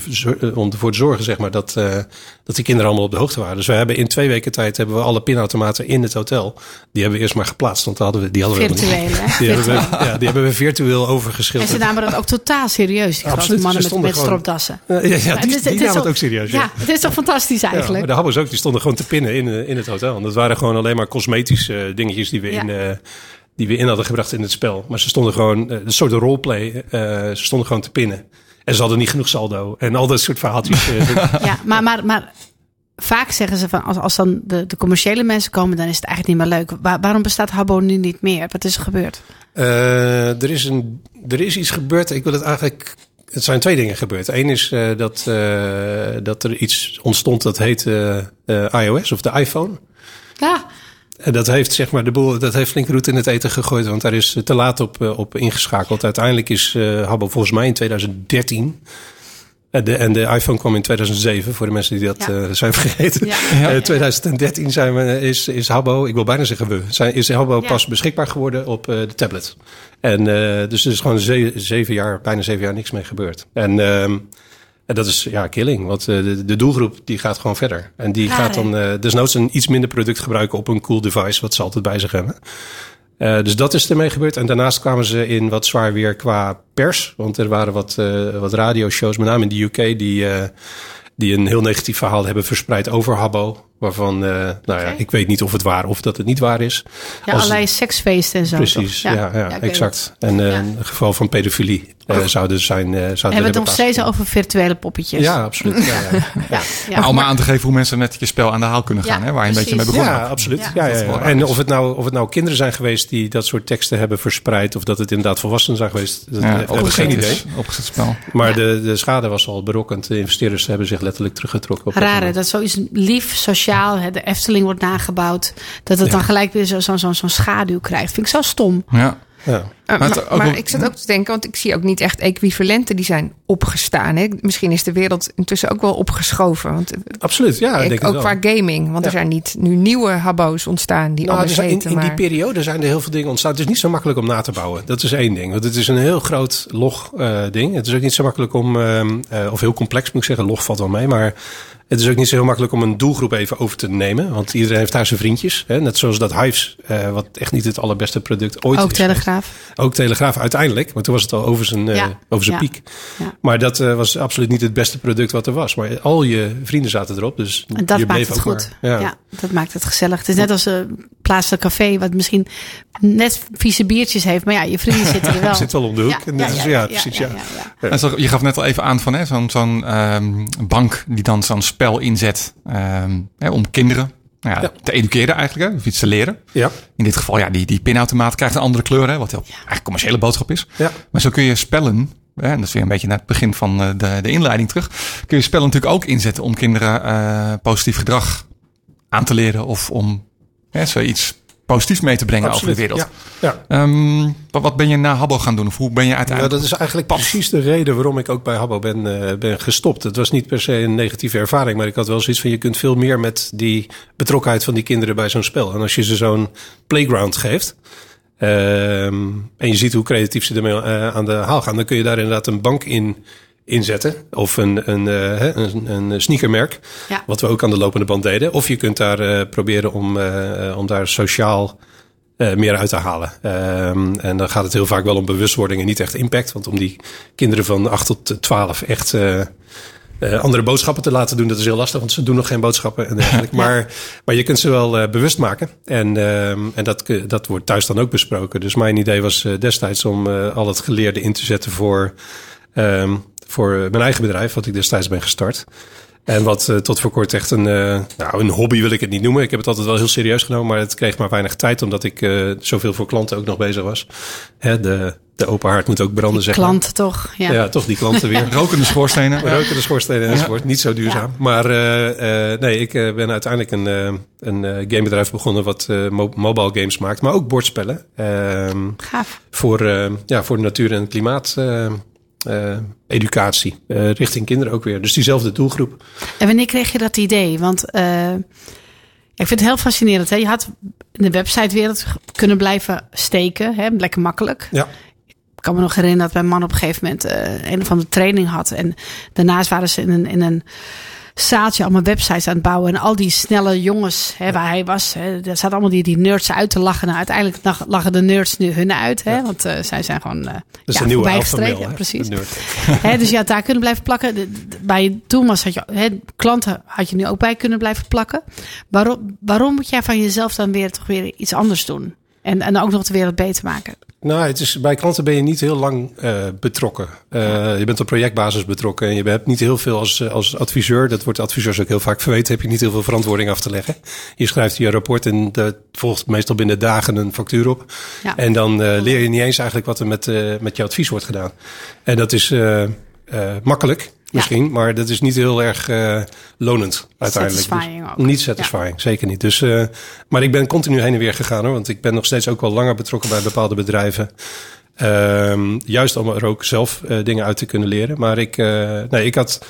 [SPEAKER 4] om ervoor te zorgen zeg maar, dat, eh, dat die kinderen allemaal op de hoogte waren. Dus we hebben in twee weken tijd hebben we alle pinautomaten in het hotel. Die hebben we eerst maar geplaatst. Want hadden we, die hadden we
[SPEAKER 3] Virtueel,
[SPEAKER 4] niet. *laughs* Die hebben, we, ja, die hebben we virtueel
[SPEAKER 3] En
[SPEAKER 4] overgeschilderd.
[SPEAKER 3] ze namen dat ook totaal serieus, die grote
[SPEAKER 4] Absoluut,
[SPEAKER 3] mannen met, met
[SPEAKER 4] gewoon-
[SPEAKER 3] stropdassen.
[SPEAKER 4] Ja, ja,
[SPEAKER 3] Ja,
[SPEAKER 4] die,
[SPEAKER 3] het is-
[SPEAKER 4] die namen het ook serieus.
[SPEAKER 3] Ja, het is toch fantastisch eigenlijk?
[SPEAKER 4] maar de Habbo's ook, die stonden gewoon te pinnen in, eh, in het hotel. En dat waren gewoon alleen maar cosmetische eh, dingetjes die we, in, eh, die we in hadden gebracht in het spel. Maar ze stonden gewoon, eh, een soort roleplay, eh, ze stonden gewoon te pinnen. En ze hadden niet genoeg saldo. En al dat soort verhaaltjes. eh, *laughs*
[SPEAKER 3] Ja, maar, maar, maar vaak zeggen ze van als, als dan de, de commerciële mensen komen, dan is het eigenlijk niet meer leuk. Waar- waarom bestaat Habbo nu niet meer? Wat is er gebeurd?
[SPEAKER 4] Eh, er, is een, er is iets gebeurd. Ik wil het eigenlijk. Het zijn twee dingen gebeurd. Eén is eh, dat, eh, dat er iets ontstond dat heet eh, eh, iOS of de iPhone.
[SPEAKER 3] Ja,
[SPEAKER 4] dat heeft, zeg maar, de boel, dat heeft flink roet in het eten gegooid, want daar is te laat op, eh, op ingeschakeld. Uiteindelijk is eh Habbo volgens mij in 2013. En de, en de iPhone kwam in 2007, voor de mensen die dat
[SPEAKER 3] Ja.
[SPEAKER 4] eh, zijn vergeten.
[SPEAKER 3] Ja.
[SPEAKER 1] Ja.
[SPEAKER 4] Eh, 2013 zijn we, is, is Habbo, ik wil bijna zeggen we, zijn, is Habbo
[SPEAKER 3] Ja.
[SPEAKER 4] pas beschikbaar geworden op eh, de tablet. En eh, dus er is gewoon ze- zeven jaar, bijna zeven jaar niks mee gebeurd. En, ehm, en dat is ja, killing, want eh, de, de doelgroep die gaat gewoon verder. En die gaat dan eh desnoods een iets minder product gebruiken op een cool device, wat ze altijd bij zich hebben. Eh, dus dat is ermee gebeurd. En daarnaast kwamen ze in wat zwaar weer qua pers. Want er waren wat, eh wat radioshows, met name in de UK, die, eh, die een heel negatief verhaal hebben verspreid over Habbo. Waarvan, eh, nou ja, ik weet niet of het waar of dat het niet waar is.
[SPEAKER 3] ja
[SPEAKER 4] Als-
[SPEAKER 3] allerlei seksfeesten en zo.
[SPEAKER 4] Precies,
[SPEAKER 3] toch?
[SPEAKER 4] ja, ja, exact. En eh,
[SPEAKER 3] Ja.
[SPEAKER 4] een geval van pedofilie eh, zouden zijn. eh, zouden.
[SPEAKER 3] Hebben we het nog steeds over virtuele poppetjes?
[SPEAKER 4] Ja, absoluut. *laughs* Ja, ja.
[SPEAKER 3] ja, ja.
[SPEAKER 1] Maar om maar aan te geven hoe mensen met je spel aan de haal kunnen
[SPEAKER 3] Ja,
[SPEAKER 1] gaan. hè, waar je een beetje mee begonnen
[SPEAKER 4] Ja, absoluut.
[SPEAKER 3] Ja.
[SPEAKER 4] En of het, nou, of het nou kinderen zijn geweest die dat soort teksten hebben verspreid, of dat het inderdaad volwassenen zijn geweest, dat
[SPEAKER 1] Ja,
[SPEAKER 4] heb ik geen idee.
[SPEAKER 1] Opgezet spel.
[SPEAKER 4] Maar de, de schade was al berokkend. De investeerders hebben zich letterlijk teruggetrokken. Op dat
[SPEAKER 3] dat zoiets lief, sociaal, hè, de Efteling wordt nagebouwd. Dat het
[SPEAKER 4] Ja.
[SPEAKER 3] dan gelijk weer zo'n zo, zo, schaduw krijgt. Vind ik zo stom.
[SPEAKER 1] Ja.
[SPEAKER 4] Ja.
[SPEAKER 2] Uh,
[SPEAKER 1] Maar
[SPEAKER 2] ik zat ook te denken, want ik zie ook niet echt equivalenten die zijn opgestaan. Hè? Misschien is de wereld intussen ook wel opgeschoven. Want eh,
[SPEAKER 4] Absoluut, ja. ik
[SPEAKER 2] ik,
[SPEAKER 4] denk
[SPEAKER 2] ook qua gaming. Want er zijn niet nu nieuwe habbo's ontstaan die
[SPEAKER 4] Nou, er
[SPEAKER 2] anders
[SPEAKER 4] zijn- in, die periode zijn er heel veel dingen ontstaan. Het is niet zo makkelijk om na te bouwen. Dat is één ding. Want het is een heel groot log eh, ding. Het is ook niet zo makkelijk om, ehm, eh, of heel complex moet ik zeggen. Log valt wel mee, maar het is ook niet zo heel makkelijk om een doelgroep even over te nemen. Want iedereen heeft daar zijn vriendjes. Hè? Net zoals dat Hives, eh, wat echt niet het allerbeste product ooit
[SPEAKER 3] Ook
[SPEAKER 4] is.
[SPEAKER 3] Telegraaf.
[SPEAKER 4] Ook Telegraaf uiteindelijk, maar toen was het al over zijn, eh, over zijn
[SPEAKER 3] ja,
[SPEAKER 4] piek.
[SPEAKER 3] ja.
[SPEAKER 4] Maar dat eh, was absoluut niet het beste product wat er was. Maar al je vrienden zaten erop, dus
[SPEAKER 3] En dat
[SPEAKER 4] je
[SPEAKER 3] maakt
[SPEAKER 4] bleef
[SPEAKER 3] het
[SPEAKER 4] ook
[SPEAKER 3] goed.
[SPEAKER 4] maar-
[SPEAKER 3] Ja. dat maakt het gezellig. Het is net als een plaatselijk café, wat misschien net vieze biertjes heeft. Maar ja, je vrienden *laughs* zitten er wel.
[SPEAKER 4] Zit wel om de hoek. En dat is- ja, precies, ja.
[SPEAKER 3] ja.
[SPEAKER 1] En zo- je gaf net al even aan van hè, zo'n zo'n ehm, bank die dan zo'n spel inzet ehm, hè, om kinderen nou ja,
[SPEAKER 4] Ja.
[SPEAKER 1] te educeren eigenlijk, hè, of iets te leren.
[SPEAKER 4] Ja,
[SPEAKER 1] In dit geval, ja, die, die pinautomaat krijgt een andere kleur, hè, wat heel, eigenlijk een commerciële boodschap is.
[SPEAKER 4] ja.
[SPEAKER 1] Maar zo kun je spellen, hè, en dat is weer een beetje naar het begin van eh, de, de inleiding terug, kun je spellen natuurlijk ook inzetten om kinderen eh, positief gedrag aan te leren of om hè, zoiets positiefs mee te brengen over de wereld.
[SPEAKER 4] Ja, ja.
[SPEAKER 1] Ehm, wat, wat ben je na Habbo gaan doen? Of hoe ben je
[SPEAKER 4] Ja,
[SPEAKER 1] uiteindelijk...
[SPEAKER 4] dat is eigenlijk precies de reden waarom ik ook bij Habbo ben, eh, ben gestopt. Het was niet per se een negatieve ervaring, maar ik had wel zoiets van je kunt veel meer met die betrokkenheid van die kinderen bij zo'n spel. En als je ze zo'n playground geeft. ehm, en je ziet hoe creatief ze ermee eh, aan de haal gaan, dan kun je daar inderdaad een bank in inzetten. Of een, een, eh, een, een sneakermerk.
[SPEAKER 3] Ja.
[SPEAKER 4] Wat we ook aan de lopende band deden. Of je kunt daar eh, proberen om, eh, om daar sociaal meer uit te halen. Ehm, en dan gaat het heel vaak wel om bewustwording en niet echt impact. Want om die kinderen van 8 tot 12 echt andere boodschappen te laten doen, dat is heel lastig. Want ze doen nog geen boodschappen en dergelijke. *laughs* Maar, maar je kunt ze wel bewust maken. En, ehm, en dat, dat wordt thuis dan ook besproken. Dus mijn idee was destijds om al het geleerde in te zetten voor, ehm, voor mijn eigen bedrijf, wat ik destijds ben gestart. En wat eh, tot voor kort echt een, eh, nou, een hobby wil ik het niet noemen. Ik heb het altijd wel heel serieus genomen, maar het kreeg maar weinig tijd omdat ik eh, zoveel voor klanten ook nog bezig was. Hè, de, de open haard moet ook branden, zeg maar.
[SPEAKER 3] Klanten toch? Ja.
[SPEAKER 4] Ja, toch die klanten weer. *laughs*
[SPEAKER 1] Rokende schoorstenen.
[SPEAKER 4] Roken de schoorstenen enzovoort. Niet zo duurzaam. Maar nee, ik ben uiteindelijk een, een gamebedrijf begonnen wat mo- mobile games maakt. Maar ook bordspellen. Ehm,
[SPEAKER 3] Gaaf. voor
[SPEAKER 4] ja, voor de natuur- en klimaat eh, educatie. eh, richting kinderen ook weer. Dus diezelfde doelgroep.
[SPEAKER 3] En wanneer kreeg je dat idee? Want eh, ik vind het heel fascinerend. Hè? Je had in de websitewereld kunnen blijven steken. Hè? Lekker makkelijk.
[SPEAKER 4] Ja.
[SPEAKER 3] Ik kan me nog herinneren dat mijn man op een gegeven moment een of andere training had. En daarnaast waren ze in een, in een zaaltje allemaal websites aan het bouwen. En al die snelle jongens hè, waar hij was, hè, daar zaten allemaal die, die nerds uit te lachen. Nou, uiteindelijk lachen de nerds nu hun uit. Hè? Want eh, zij zijn gewoon uh,
[SPEAKER 4] is
[SPEAKER 3] ja,
[SPEAKER 4] een nieuwe
[SPEAKER 3] Ja, precies. *laughs* Hè, dus je had daar kunnen blijven plakken. Bij Thomas had je hè, klanten had je nu ook bij kunnen blijven plakken. Waarom, waarom moet jij van jezelf dan weer toch weer iets anders doen? En, en ook nog de wereld beter maken.
[SPEAKER 4] Nou, het is, bij klanten ben je niet heel lang eh, betrokken. Eh, je bent op projectbasis betrokken en je hebt niet heel veel als, eh, als adviseur. Dat wordt adviseurs ook heel vaak verweten. Heb je niet heel veel verantwoording af te leggen. Je schrijft je rapport en dat volgt meestal binnen dagen een factuur op.
[SPEAKER 3] Ja.
[SPEAKER 4] En dan leer je niet eens eigenlijk wat er met, met je advies wordt gedaan. En dat is makkelijk misschien, maar dat is niet heel erg eh, lonend uiteindelijk.
[SPEAKER 3] Satisfying
[SPEAKER 4] Dus
[SPEAKER 3] ook.
[SPEAKER 4] Niet satisfying, zeker niet. Dus, eh, maar ik ben continu heen en weer gegaan hoor, want ik ben nog steeds ook wel langer betrokken bij bepaalde bedrijven. Ehm, juist om er ook zelf eh, dingen uit te kunnen leren. Maar ik, eh, nee, ik had.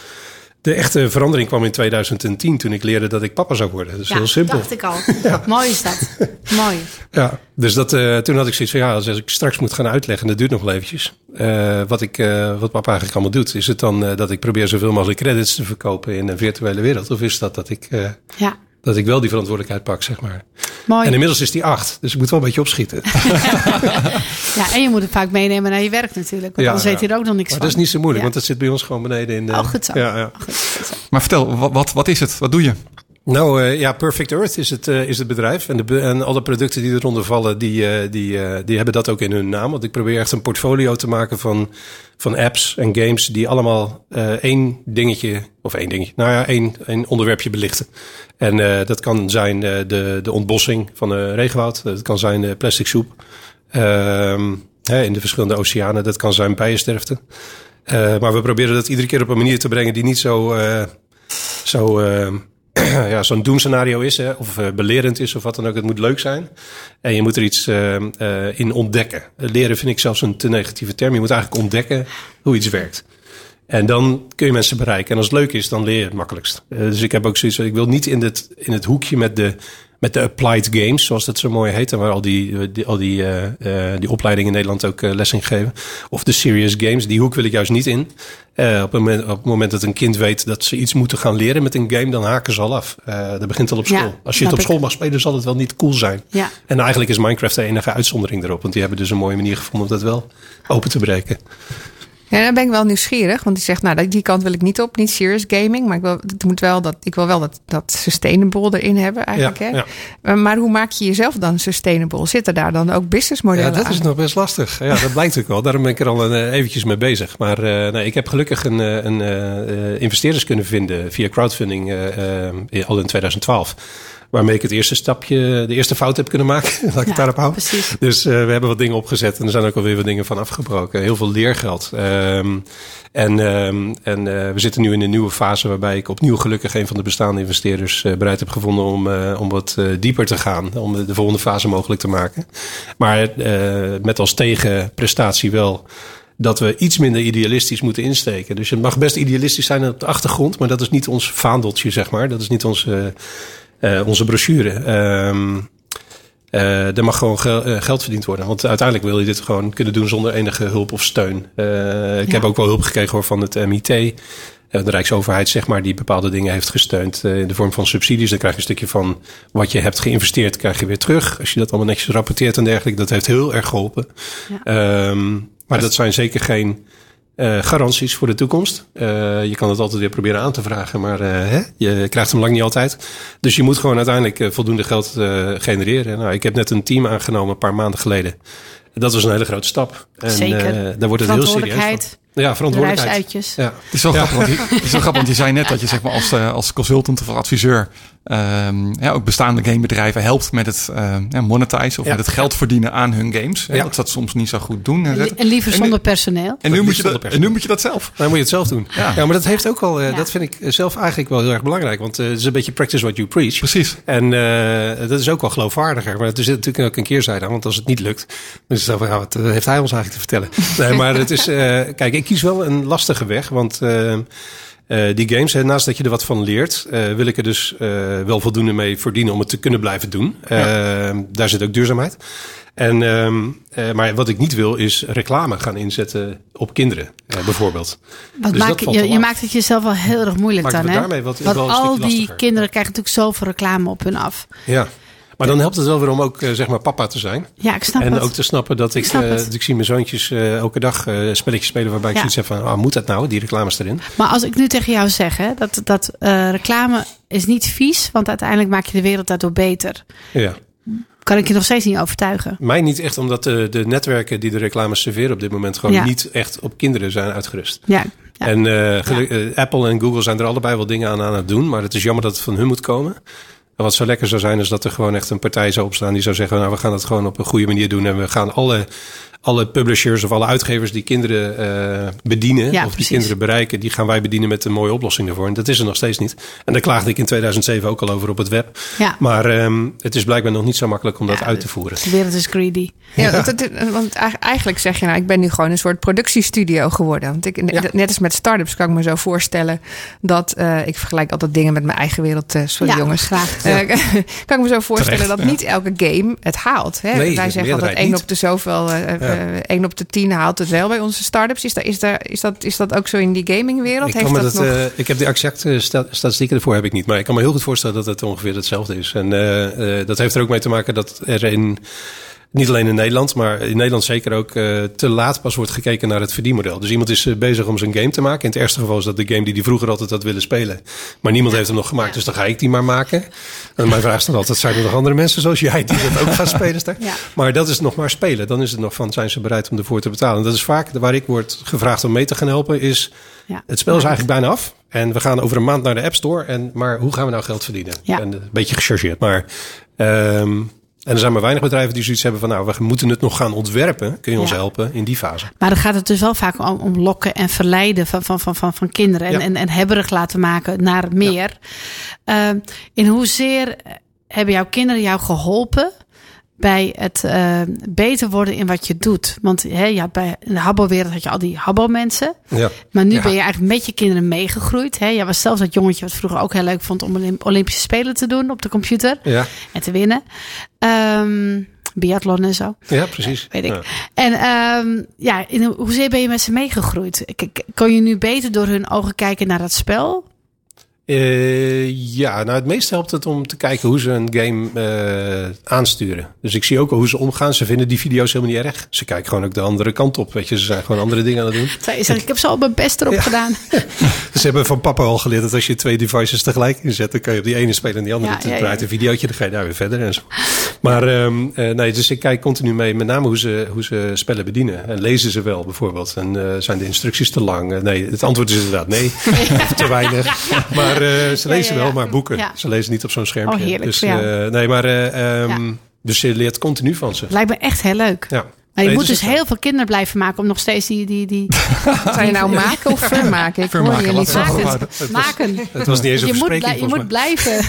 [SPEAKER 4] De echte verandering kwam in 2010 toen ik leerde dat ik papa zou worden. Dat is heel simpel.
[SPEAKER 3] dacht ik al. *laughs* Mooi is dat. *laughs* Mooi.
[SPEAKER 4] Ja, dus dat, eh, toen had ik zoiets van ja, als ik straks moet gaan uitleggen, en dat duurt nog wel eventjes. eh, wat, ik, eh, wat papa eigenlijk allemaal doet. Is het dan dat ik probeer zoveel mogelijk credits te verkopen in een virtuele wereld? Of is dat dat ik,
[SPEAKER 3] Ja,
[SPEAKER 4] dat ik wel die verantwoordelijkheid pak, zeg maar?
[SPEAKER 3] mooi.
[SPEAKER 4] En inmiddels is die acht, dus ik moet wel een beetje opschieten. *laughs*
[SPEAKER 3] Ja, en je moet het vaak meenemen naar je werk natuurlijk. Want
[SPEAKER 4] Ja,
[SPEAKER 3] anders weet je er ook nog niks
[SPEAKER 4] Maar
[SPEAKER 3] van.
[SPEAKER 4] dat is niet zo moeilijk,
[SPEAKER 3] Ja.
[SPEAKER 4] want dat zit bij ons gewoon beneden in de...
[SPEAKER 3] Oh, goed zo.
[SPEAKER 4] Ja, ja.
[SPEAKER 3] Goed, goed zo.
[SPEAKER 1] Maar vertel, wat, wat, wat is het? Wat doe je?
[SPEAKER 4] Nou eh, ja, Perfect Earth is het, eh, is het bedrijf. En, de, alle producten die eronder vallen, die, eh, die, die hebben dat ook in hun naam. Want ik probeer echt een portfolio te maken van, van apps en games die allemaal één dingetje, of één dingetje, nou ja, één, onderwerpje belichten. En dat kan zijn de, de ontbossing van een regenwoud. Dat kan zijn eh, plastic soep. Ehm, in de verschillende oceanen. Dat kan zijn bijensterfte. Maar we proberen dat iedere keer op een manier te brengen die niet zo, zo eh, *clears throat* ja, zo'n doemscenario is, hè, of eh, belerend is, of wat dan ook. Het moet leuk zijn. En je moet er iets eh, in ontdekken. Leren vind ik zelfs een te negatieve term. Je moet eigenlijk ontdekken hoe iets werkt. En dan kun je mensen bereiken. En als het leuk is, dan leer je het makkelijkst. Dus ik heb ook zoiets ik wil niet in het, in het hoekje met de met de applied games, zoals dat zo mooi heet. En waar al die, die, al die, eh, eh, die opleidingen in Nederland ook uh, les in geven. Of de serious games, die hoek wil ik juist niet in. op, het moment, op het moment dat een kind weet dat ze iets moeten gaan leren met een game, dan haken ze al af. dat begint al op school.
[SPEAKER 3] Ja,
[SPEAKER 4] Als je het op school
[SPEAKER 3] ik.
[SPEAKER 4] mag spelen, zal het wel niet cool zijn.
[SPEAKER 3] Ja.
[SPEAKER 4] En eigenlijk is Minecraft de enige uitzondering erop. Want die hebben dus een mooie manier gevonden om dat wel open te breken.
[SPEAKER 2] Ja, dan ben ik wel nieuwsgierig, want die zegt, nou, die kant wil ik niet op, niet serious gaming, maar ik wil, het moet wel dat, ik wil wel dat, dat sustainable erin hebben eigenlijk.
[SPEAKER 4] Ja,
[SPEAKER 2] hè?
[SPEAKER 4] ja.
[SPEAKER 2] Maar- hoe maak je jezelf dan sustainable? Zitten daar dan ook
[SPEAKER 4] Ja,
[SPEAKER 2] businessmodellen
[SPEAKER 4] dat is nog best lastig. Ja, dat blijkt ook wel. Daarom ben ik er al een, eh, eventjes mee bezig. Maar nee, ik heb gelukkig een, eh, een investeerders kunnen vinden via crowdfunding al in 2012. Waarmee ik het eerste stapje, de eerste fout heb kunnen maken. *laughs* Laat ik het daarop houden.
[SPEAKER 3] precies.
[SPEAKER 4] Dus eh, we hebben wat dingen opgezet en er zijn ook alweer wat dingen van afgebroken. Heel veel leergeld. Ehm, en ehm, en eh, we zitten nu in een nieuwe fase waarbij ik opnieuw gelukkig een van de bestaande investeerders eh, bereid heb gevonden om, om wat dieper te gaan. Om de, de volgende fase mogelijk te maken. Maar met als tegenprestatie wel dat we iets minder idealistisch moeten insteken. Dus het mag best idealistisch zijn op de achtergrond, maar dat is niet ons vaandeltje, zeg maar. Dat is niet onze, eh, onze brochure. Eh, er mag gewoon gel- eh, geld verdiend worden. Want uiteindelijk wil je dit gewoon kunnen doen zonder enige hulp of steun. Ik
[SPEAKER 3] Ja.
[SPEAKER 4] heb ook wel hulp gekregen hoor, van het MIT. de Rijksoverheid, zeg maar, die bepaalde dingen heeft gesteund in de vorm van subsidies. Dan krijg je een stukje van wat je hebt geïnvesteerd, krijg je weer terug. Als je dat allemaal netjes rapporteert en dergelijke, dat heeft heel erg geholpen. Ehm, maar dat zijn zeker geen eh, garanties voor de toekomst. Eh, je kan het altijd weer proberen aan te vragen, maar eh, hè, je krijgt hem lang niet altijd. Dus je moet gewoon uiteindelijk voldoende geld genereren. Nou, ik heb net een team aangenomen een paar maanden geleden. Dat was een hele grote stap. En,
[SPEAKER 3] Zeker.
[SPEAKER 4] daar wordt het heel serieus. van. Ja, verantwoordelijkheid.
[SPEAKER 3] bedrijfsuitjes.
[SPEAKER 4] Ja.
[SPEAKER 1] Het is wel grappig, want je, het is wel grappig, want je zei net dat je zeg maar, als, eh, als consultant of als adviseur ehm, ja, ook bestaande gamebedrijven helpt met het ja, monetizen of
[SPEAKER 4] Ja.
[SPEAKER 1] met het geld verdienen aan hun games. Hè,
[SPEAKER 4] Ja.
[SPEAKER 1] Dat ze dat soms niet zo goed doen. En,
[SPEAKER 3] En liever
[SPEAKER 1] en
[SPEAKER 3] zonder personeel.
[SPEAKER 1] en, nu moet je dat, en nu moet je dat zelf.
[SPEAKER 4] Dan moet je het zelf doen.
[SPEAKER 1] Ja.
[SPEAKER 4] Ja, maar dat heeft ook wel, eh,
[SPEAKER 3] Ja.
[SPEAKER 4] dat vind ik zelf eigenlijk wel heel erg belangrijk. Want eh, het is een beetje practice what you preach.
[SPEAKER 1] Precies.
[SPEAKER 4] En eh, dat is ook wel geloofwaardiger. Maar er zit natuurlijk ook een keerzijde aan. Want als het niet lukt, dan is het zo van, ja, wat heeft hij ons eigenlijk te vertellen? *laughs* Nee, maar het is, eh, kijk, ik kies wel een lastige weg. Want eh, eh, die games, hè, naast dat je er wat van leert, eh, wil ik er dus wel voldoende mee verdienen om het te kunnen blijven doen. Daar zit ook duurzaamheid. En, ehm, eh, maar wat ik niet wil, is reclame gaan inzetten op kinderen, bijvoorbeeld.
[SPEAKER 3] Wat
[SPEAKER 4] Dus
[SPEAKER 3] maak, je, je maakt het jezelf wel heel erg moeilijk
[SPEAKER 4] Maakt
[SPEAKER 3] dan, hè?
[SPEAKER 4] daarmee wat-
[SPEAKER 3] Want al die
[SPEAKER 4] lastiger.
[SPEAKER 3] kinderen krijgen natuurlijk zoveel reclame op hun af.
[SPEAKER 4] Ja. Maar dan helpt het wel weer om ook eh, zeg maar papa te zijn.
[SPEAKER 3] Ja, ik snap
[SPEAKER 4] En
[SPEAKER 3] het.
[SPEAKER 4] ook te snappen dat ik,
[SPEAKER 3] Ik
[SPEAKER 4] eh, dat ik zie mijn zoontjes eh, elke dag eh, spelletjes spelen waarbij ik
[SPEAKER 3] Ja.
[SPEAKER 4] zoiets heb van, ah, moet dat nou? Die reclames erin.
[SPEAKER 3] Maar als ik nu tegen jou zeg, hè, dat, dat reclame is niet vies, want uiteindelijk maak je de wereld daardoor beter.
[SPEAKER 4] Ja.
[SPEAKER 3] Kan ik je nog steeds niet overtuigen.
[SPEAKER 4] Mij niet echt, omdat de, de netwerken die de reclames serveren op dit moment gewoon
[SPEAKER 3] Ja.
[SPEAKER 4] niet echt op kinderen zijn uitgerust.
[SPEAKER 3] Ja, ja.
[SPEAKER 4] En Apple en Google zijn er allebei wel dingen aan aan het doen, maar het is jammer dat het van hun moet komen. Wat zo lekker zou zijn, is dat er gewoon echt een partij zou opstaan die zou zeggen: Nou, we gaan het gewoon op een goede manier doen. En we gaan alle, alle publishers of alle uitgevers die kinderen eh, bedienen,
[SPEAKER 3] Ja,
[SPEAKER 4] of die
[SPEAKER 3] precies.
[SPEAKER 4] kinderen bereiken, die gaan wij bedienen met een mooie oplossing daarvoor. En dat is er nog steeds niet. En daar klaagde ik in 2007 ook al over op het web.
[SPEAKER 3] Ja.
[SPEAKER 4] Maar ehm, het is blijkbaar nog niet zo makkelijk om dat
[SPEAKER 3] Ja,
[SPEAKER 4] uit te voeren.
[SPEAKER 3] de wereld is greedy.
[SPEAKER 2] Ja, want, het- want eigenlijk- zeg je nou, ik ben nu gewoon een soort productiestudio geworden. Want ik,
[SPEAKER 4] Ja.
[SPEAKER 2] net als met startups kan ik me zo voorstellen dat eh, ik vergelijk altijd dingen met mijn eigen wereld. eh, sorry
[SPEAKER 3] Ja,
[SPEAKER 2] jongens.
[SPEAKER 3] graag. *laughs*
[SPEAKER 2] Kan ik me zo voorstellen
[SPEAKER 1] Terecht,
[SPEAKER 2] dat
[SPEAKER 1] ja.
[SPEAKER 2] niet elke game het haalt. Hè?
[SPEAKER 4] Nee,
[SPEAKER 2] Wij zeggen altijd
[SPEAKER 4] meerderheid
[SPEAKER 2] 1
[SPEAKER 4] niet.
[SPEAKER 2] op de zoveel, eh, eh, één op de 10 haalt het wel bij onze startups. Is, dat, is, daar, is, dat, is dat ook zo in die gamingwereld?
[SPEAKER 4] Ik,
[SPEAKER 2] dat
[SPEAKER 4] dat,
[SPEAKER 2] nog...
[SPEAKER 4] eh, ik heb de exacte sta- statistieken ervoor heb ik niet. Maar ik kan me heel goed voorstellen dat het ongeveer hetzelfde is. En eh, dat heeft er ook mee te maken dat er in, niet alleen in Nederland, maar in Nederland zeker ook eh, te laat pas wordt gekeken naar het verdienmodel. Dus iemand is eh, bezig om zijn game te maken. In het ergste geval is dat de game die hij vroeger altijd had willen spelen. Maar niemand heeft hem nog gemaakt, dus dan ga ik die maar maken. En mijn vraag is dan altijd, zijn er nog andere mensen zoals jij die dat ook gaan spelen?
[SPEAKER 3] Ja.
[SPEAKER 4] Maar dat is nog maar spelen. Dan is het nog van, zijn ze bereid om ervoor te betalen? En dat is vaak waar ik word gevraagd om mee te gaan helpen, is...
[SPEAKER 3] Ja.
[SPEAKER 4] Het spel is eigenlijk bijna af. En we gaan over een maand naar de App Store. En, maar hoe gaan we nou geld verdienen?
[SPEAKER 3] Ja.
[SPEAKER 4] En, een beetje gechargeerd. Maar, ehm, en er zijn maar weinig bedrijven die zoiets hebben van... nou, we moeten het nog gaan ontwerpen. Kun je ons
[SPEAKER 3] Ja.
[SPEAKER 4] helpen in die fase?
[SPEAKER 3] Maar dan gaat het dus wel vaak om, om lokken en verleiden van, van, van, van, van kinderen. En,
[SPEAKER 4] Ja.
[SPEAKER 3] en, en hebberig laten maken naar meer. Ehm, in hoezeer hebben jouw kinderen jou geholpen bij het eh, beter worden in wat je doet. Want hè, je had bij in de Habbo-wereld had je al die Habbo-mensen.
[SPEAKER 4] Ja.
[SPEAKER 3] Maar nu
[SPEAKER 1] Ja.
[SPEAKER 3] ben je eigenlijk met je kinderen meegegroeid. Hè? Jij was zelfs dat jongetje wat vroeger ook heel leuk vond om Olymp- Olympische Spelen te doen op de computer
[SPEAKER 4] Ja,
[SPEAKER 3] en te winnen. Ehm biathlon en zo.
[SPEAKER 4] ja precies.
[SPEAKER 3] Weet ik.
[SPEAKER 4] Ja.
[SPEAKER 3] En ehm, ja, in, hoezeer ben je met ze meegegroeid? Kon je nu beter door hun ogen kijken naar dat spel?
[SPEAKER 4] Eh, ja, nou het meest helpt het om te kijken hoe ze een game eh, aansturen. Dus ik zie ook al hoe ze omgaan. Ze vinden die video's helemaal niet erg. Ze kijken gewoon ook de andere kant op. Weet je, ze zijn gewoon andere dingen aan het doen.
[SPEAKER 3] Zij zegt, ik heb zo al mijn best erop
[SPEAKER 4] Ja.
[SPEAKER 3] gedaan. *laughs*
[SPEAKER 4] Ze hebben van papa al geleerd dat als je twee devices tegelijk inzet, dan kan je op die ene spelen en die andere.
[SPEAKER 3] Ja, ja,
[SPEAKER 4] draait een videootje, dan ga je daar weer verder en zo. Maar ehm, eh, nee, dus ik kijk continu mee, met name hoe ze, hoe ze spellen bedienen. En lezen ze wel bijvoorbeeld? En zijn de instructies te lang? Nee, het antwoord is inderdaad nee. *laughs* Te weinig. Maar eh, ze lezen wel, maar boeken. Ze lezen niet op zo'n schermpje.
[SPEAKER 3] Oh, heerlijk
[SPEAKER 4] Dus, eh, nee, maar eh, ehm, dus je leert continu van ze.
[SPEAKER 3] Lijkt me echt heel leuk.
[SPEAKER 4] Ja.
[SPEAKER 3] Maar je
[SPEAKER 4] Nee,
[SPEAKER 3] moet
[SPEAKER 4] het
[SPEAKER 3] dus heel veel kinderen blijven maken om nog steeds die... die, die *laughs*
[SPEAKER 2] Zou je nou maken of vermaken? Ik hoor
[SPEAKER 1] Vermaken,
[SPEAKER 2] niet
[SPEAKER 1] is dat?
[SPEAKER 2] zo goed.
[SPEAKER 1] Maken.
[SPEAKER 3] maken.
[SPEAKER 4] Het was niet eens een
[SPEAKER 3] je moet, je moet blijven,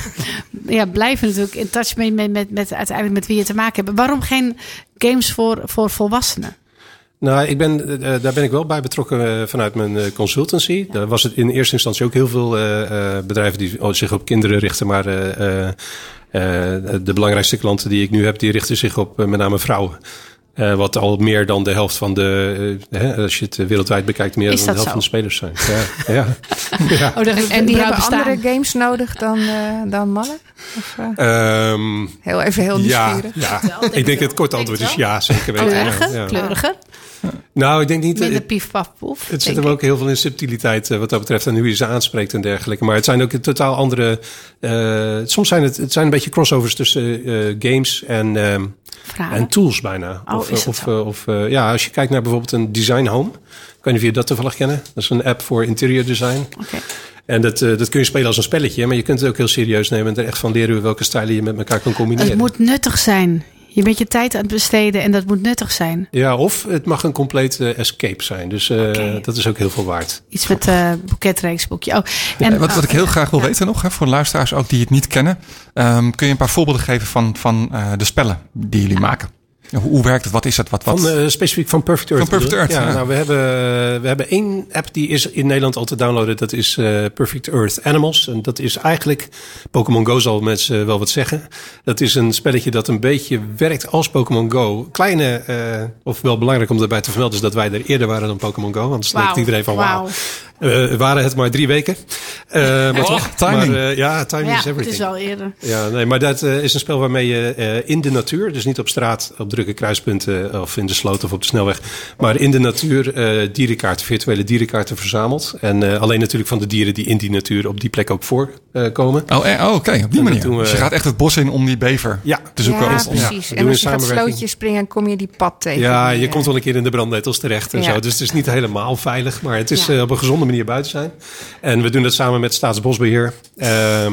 [SPEAKER 3] ja, blijven natuurlijk in touch met, met, met, met uiteindelijk met wie je te maken hebt. Waarom geen games voor, voor volwassenen?
[SPEAKER 4] Nou, ik ben, eh, daar ben ik wel bij betrokken eh, vanuit mijn eh, consultancy. Daar was het in eerste instantie ook heel veel eh, eh, bedrijven die zich op kinderen richten. Maar eh, eh, eh, de belangrijkste klanten die ik nu heb, die richten zich op eh, met name vrouwen. Eh, wat al meer dan de helft van de, eh, hè, als je het eh, wereldwijd bekijkt, meer dan de
[SPEAKER 3] dat
[SPEAKER 4] helft
[SPEAKER 3] zo?
[SPEAKER 4] van de spelers zijn. Ja, *laughs* ja. ja.
[SPEAKER 3] Oh,
[SPEAKER 2] En, en die hebben andere games nodig dan, eh, dan mannen? Of, eh,
[SPEAKER 4] Ehm,
[SPEAKER 2] heel even heel nieuwsgierig.
[SPEAKER 4] ja. ik denk
[SPEAKER 3] wel.
[SPEAKER 4] het korte antwoord is ja, zeker weten.
[SPEAKER 3] Kleuriger,
[SPEAKER 4] Ja, ja.
[SPEAKER 3] kleuriger.
[SPEAKER 4] Nou, ik denk niet.
[SPEAKER 3] Minder
[SPEAKER 4] het-
[SPEAKER 3] pief, paf, poef.
[SPEAKER 4] Het zit hem ook heel veel in subtiliteit eh, wat dat betreft en hoe je ze aanspreekt en dergelijke. Maar het zijn ook totaal andere. eh, soms zijn het, het zijn een beetje crossovers tussen eh, games en, ehm, en tools bijna.
[SPEAKER 3] Oh,
[SPEAKER 4] of of, eh, eh, ja, als je kijkt naar bijvoorbeeld een Design Home. Ik weet niet of je dat toevallig kennen. Dat is een app voor interior design.
[SPEAKER 3] Oké.
[SPEAKER 4] En dat, eh, dat kun je spelen als een spelletje, maar je kunt het ook heel serieus nemen en er echt van leren welke stijlen je met elkaar kan combineren.
[SPEAKER 3] Het moet nuttig zijn. Je bent je tijd aan het besteden en dat moet nuttig zijn.
[SPEAKER 4] Ja, of het mag een compleet eh, escape zijn. Dus eh, dat is ook heel veel waard.
[SPEAKER 3] Iets met uh, boeketreeksboekje. Oh, en,
[SPEAKER 1] wat, wat ik heel
[SPEAKER 3] oh,
[SPEAKER 1] graag wil
[SPEAKER 3] ja.
[SPEAKER 1] weten nog, hè, voor luisteraars ook die het niet kennen. ehm, kun je een paar voorbeelden geven van, van eh, de spellen die jullie maken? Hoe, hoe werkt het? Wat is het? Wat, wat?
[SPEAKER 4] Van, eh, specifiek van Perfect Earth.
[SPEAKER 1] Van Perfect? Earth,
[SPEAKER 4] Ja,
[SPEAKER 1] ja.
[SPEAKER 4] Nou, we hebben, we hebben één app die is in Nederland al te downloaden. Dat is eh, Perfect Earth Animals. En dat is eigenlijk, Pokémon Go zal mensen wel wat zeggen. Dat is een spelletje dat een beetje werkt als Pokémon Go. Kleine, eh, of wel belangrijk om daarbij te vermelden, is dat wij er eerder waren dan Pokémon Go. Want dan denkt iedereen van wauw. Eh, waren het maar drie weken. Eh, maar toch,
[SPEAKER 1] timing.
[SPEAKER 4] Maar, eh, ja, timing
[SPEAKER 3] Ja,
[SPEAKER 4] is
[SPEAKER 3] het
[SPEAKER 4] everything.
[SPEAKER 3] is wel eerder.
[SPEAKER 4] Ja, nee, maar dat is een spel waarmee je eh, in de natuur, dus niet op straat, op drukke kruispunten of in de sloot of op de snelweg, maar in de natuur eh, dierenkaarten, virtuele dierenkaarten verzamelt. En eh, alleen natuurlijk van de dieren die in die natuur op die plek ook voorkomen.
[SPEAKER 1] Oh, eh, oh, oké, op die manier.
[SPEAKER 4] we-
[SPEAKER 1] Dus je gaat echt het bos in om die bever
[SPEAKER 4] Ja.
[SPEAKER 1] te zoeken.
[SPEAKER 2] Ja,
[SPEAKER 1] Om-
[SPEAKER 2] precies.
[SPEAKER 4] we
[SPEAKER 2] en als je gaat slootje springen, kom je die pad tegen.
[SPEAKER 4] Ja, je komt wel een keer in de brandnetels terecht en
[SPEAKER 2] Ja.
[SPEAKER 4] zo. Dus het is niet helemaal veilig, maar het is
[SPEAKER 3] Ja.
[SPEAKER 4] eh, op een gezonde manier buiten zijn. En we doen dat samen met Staatsbosbeheer, ehm,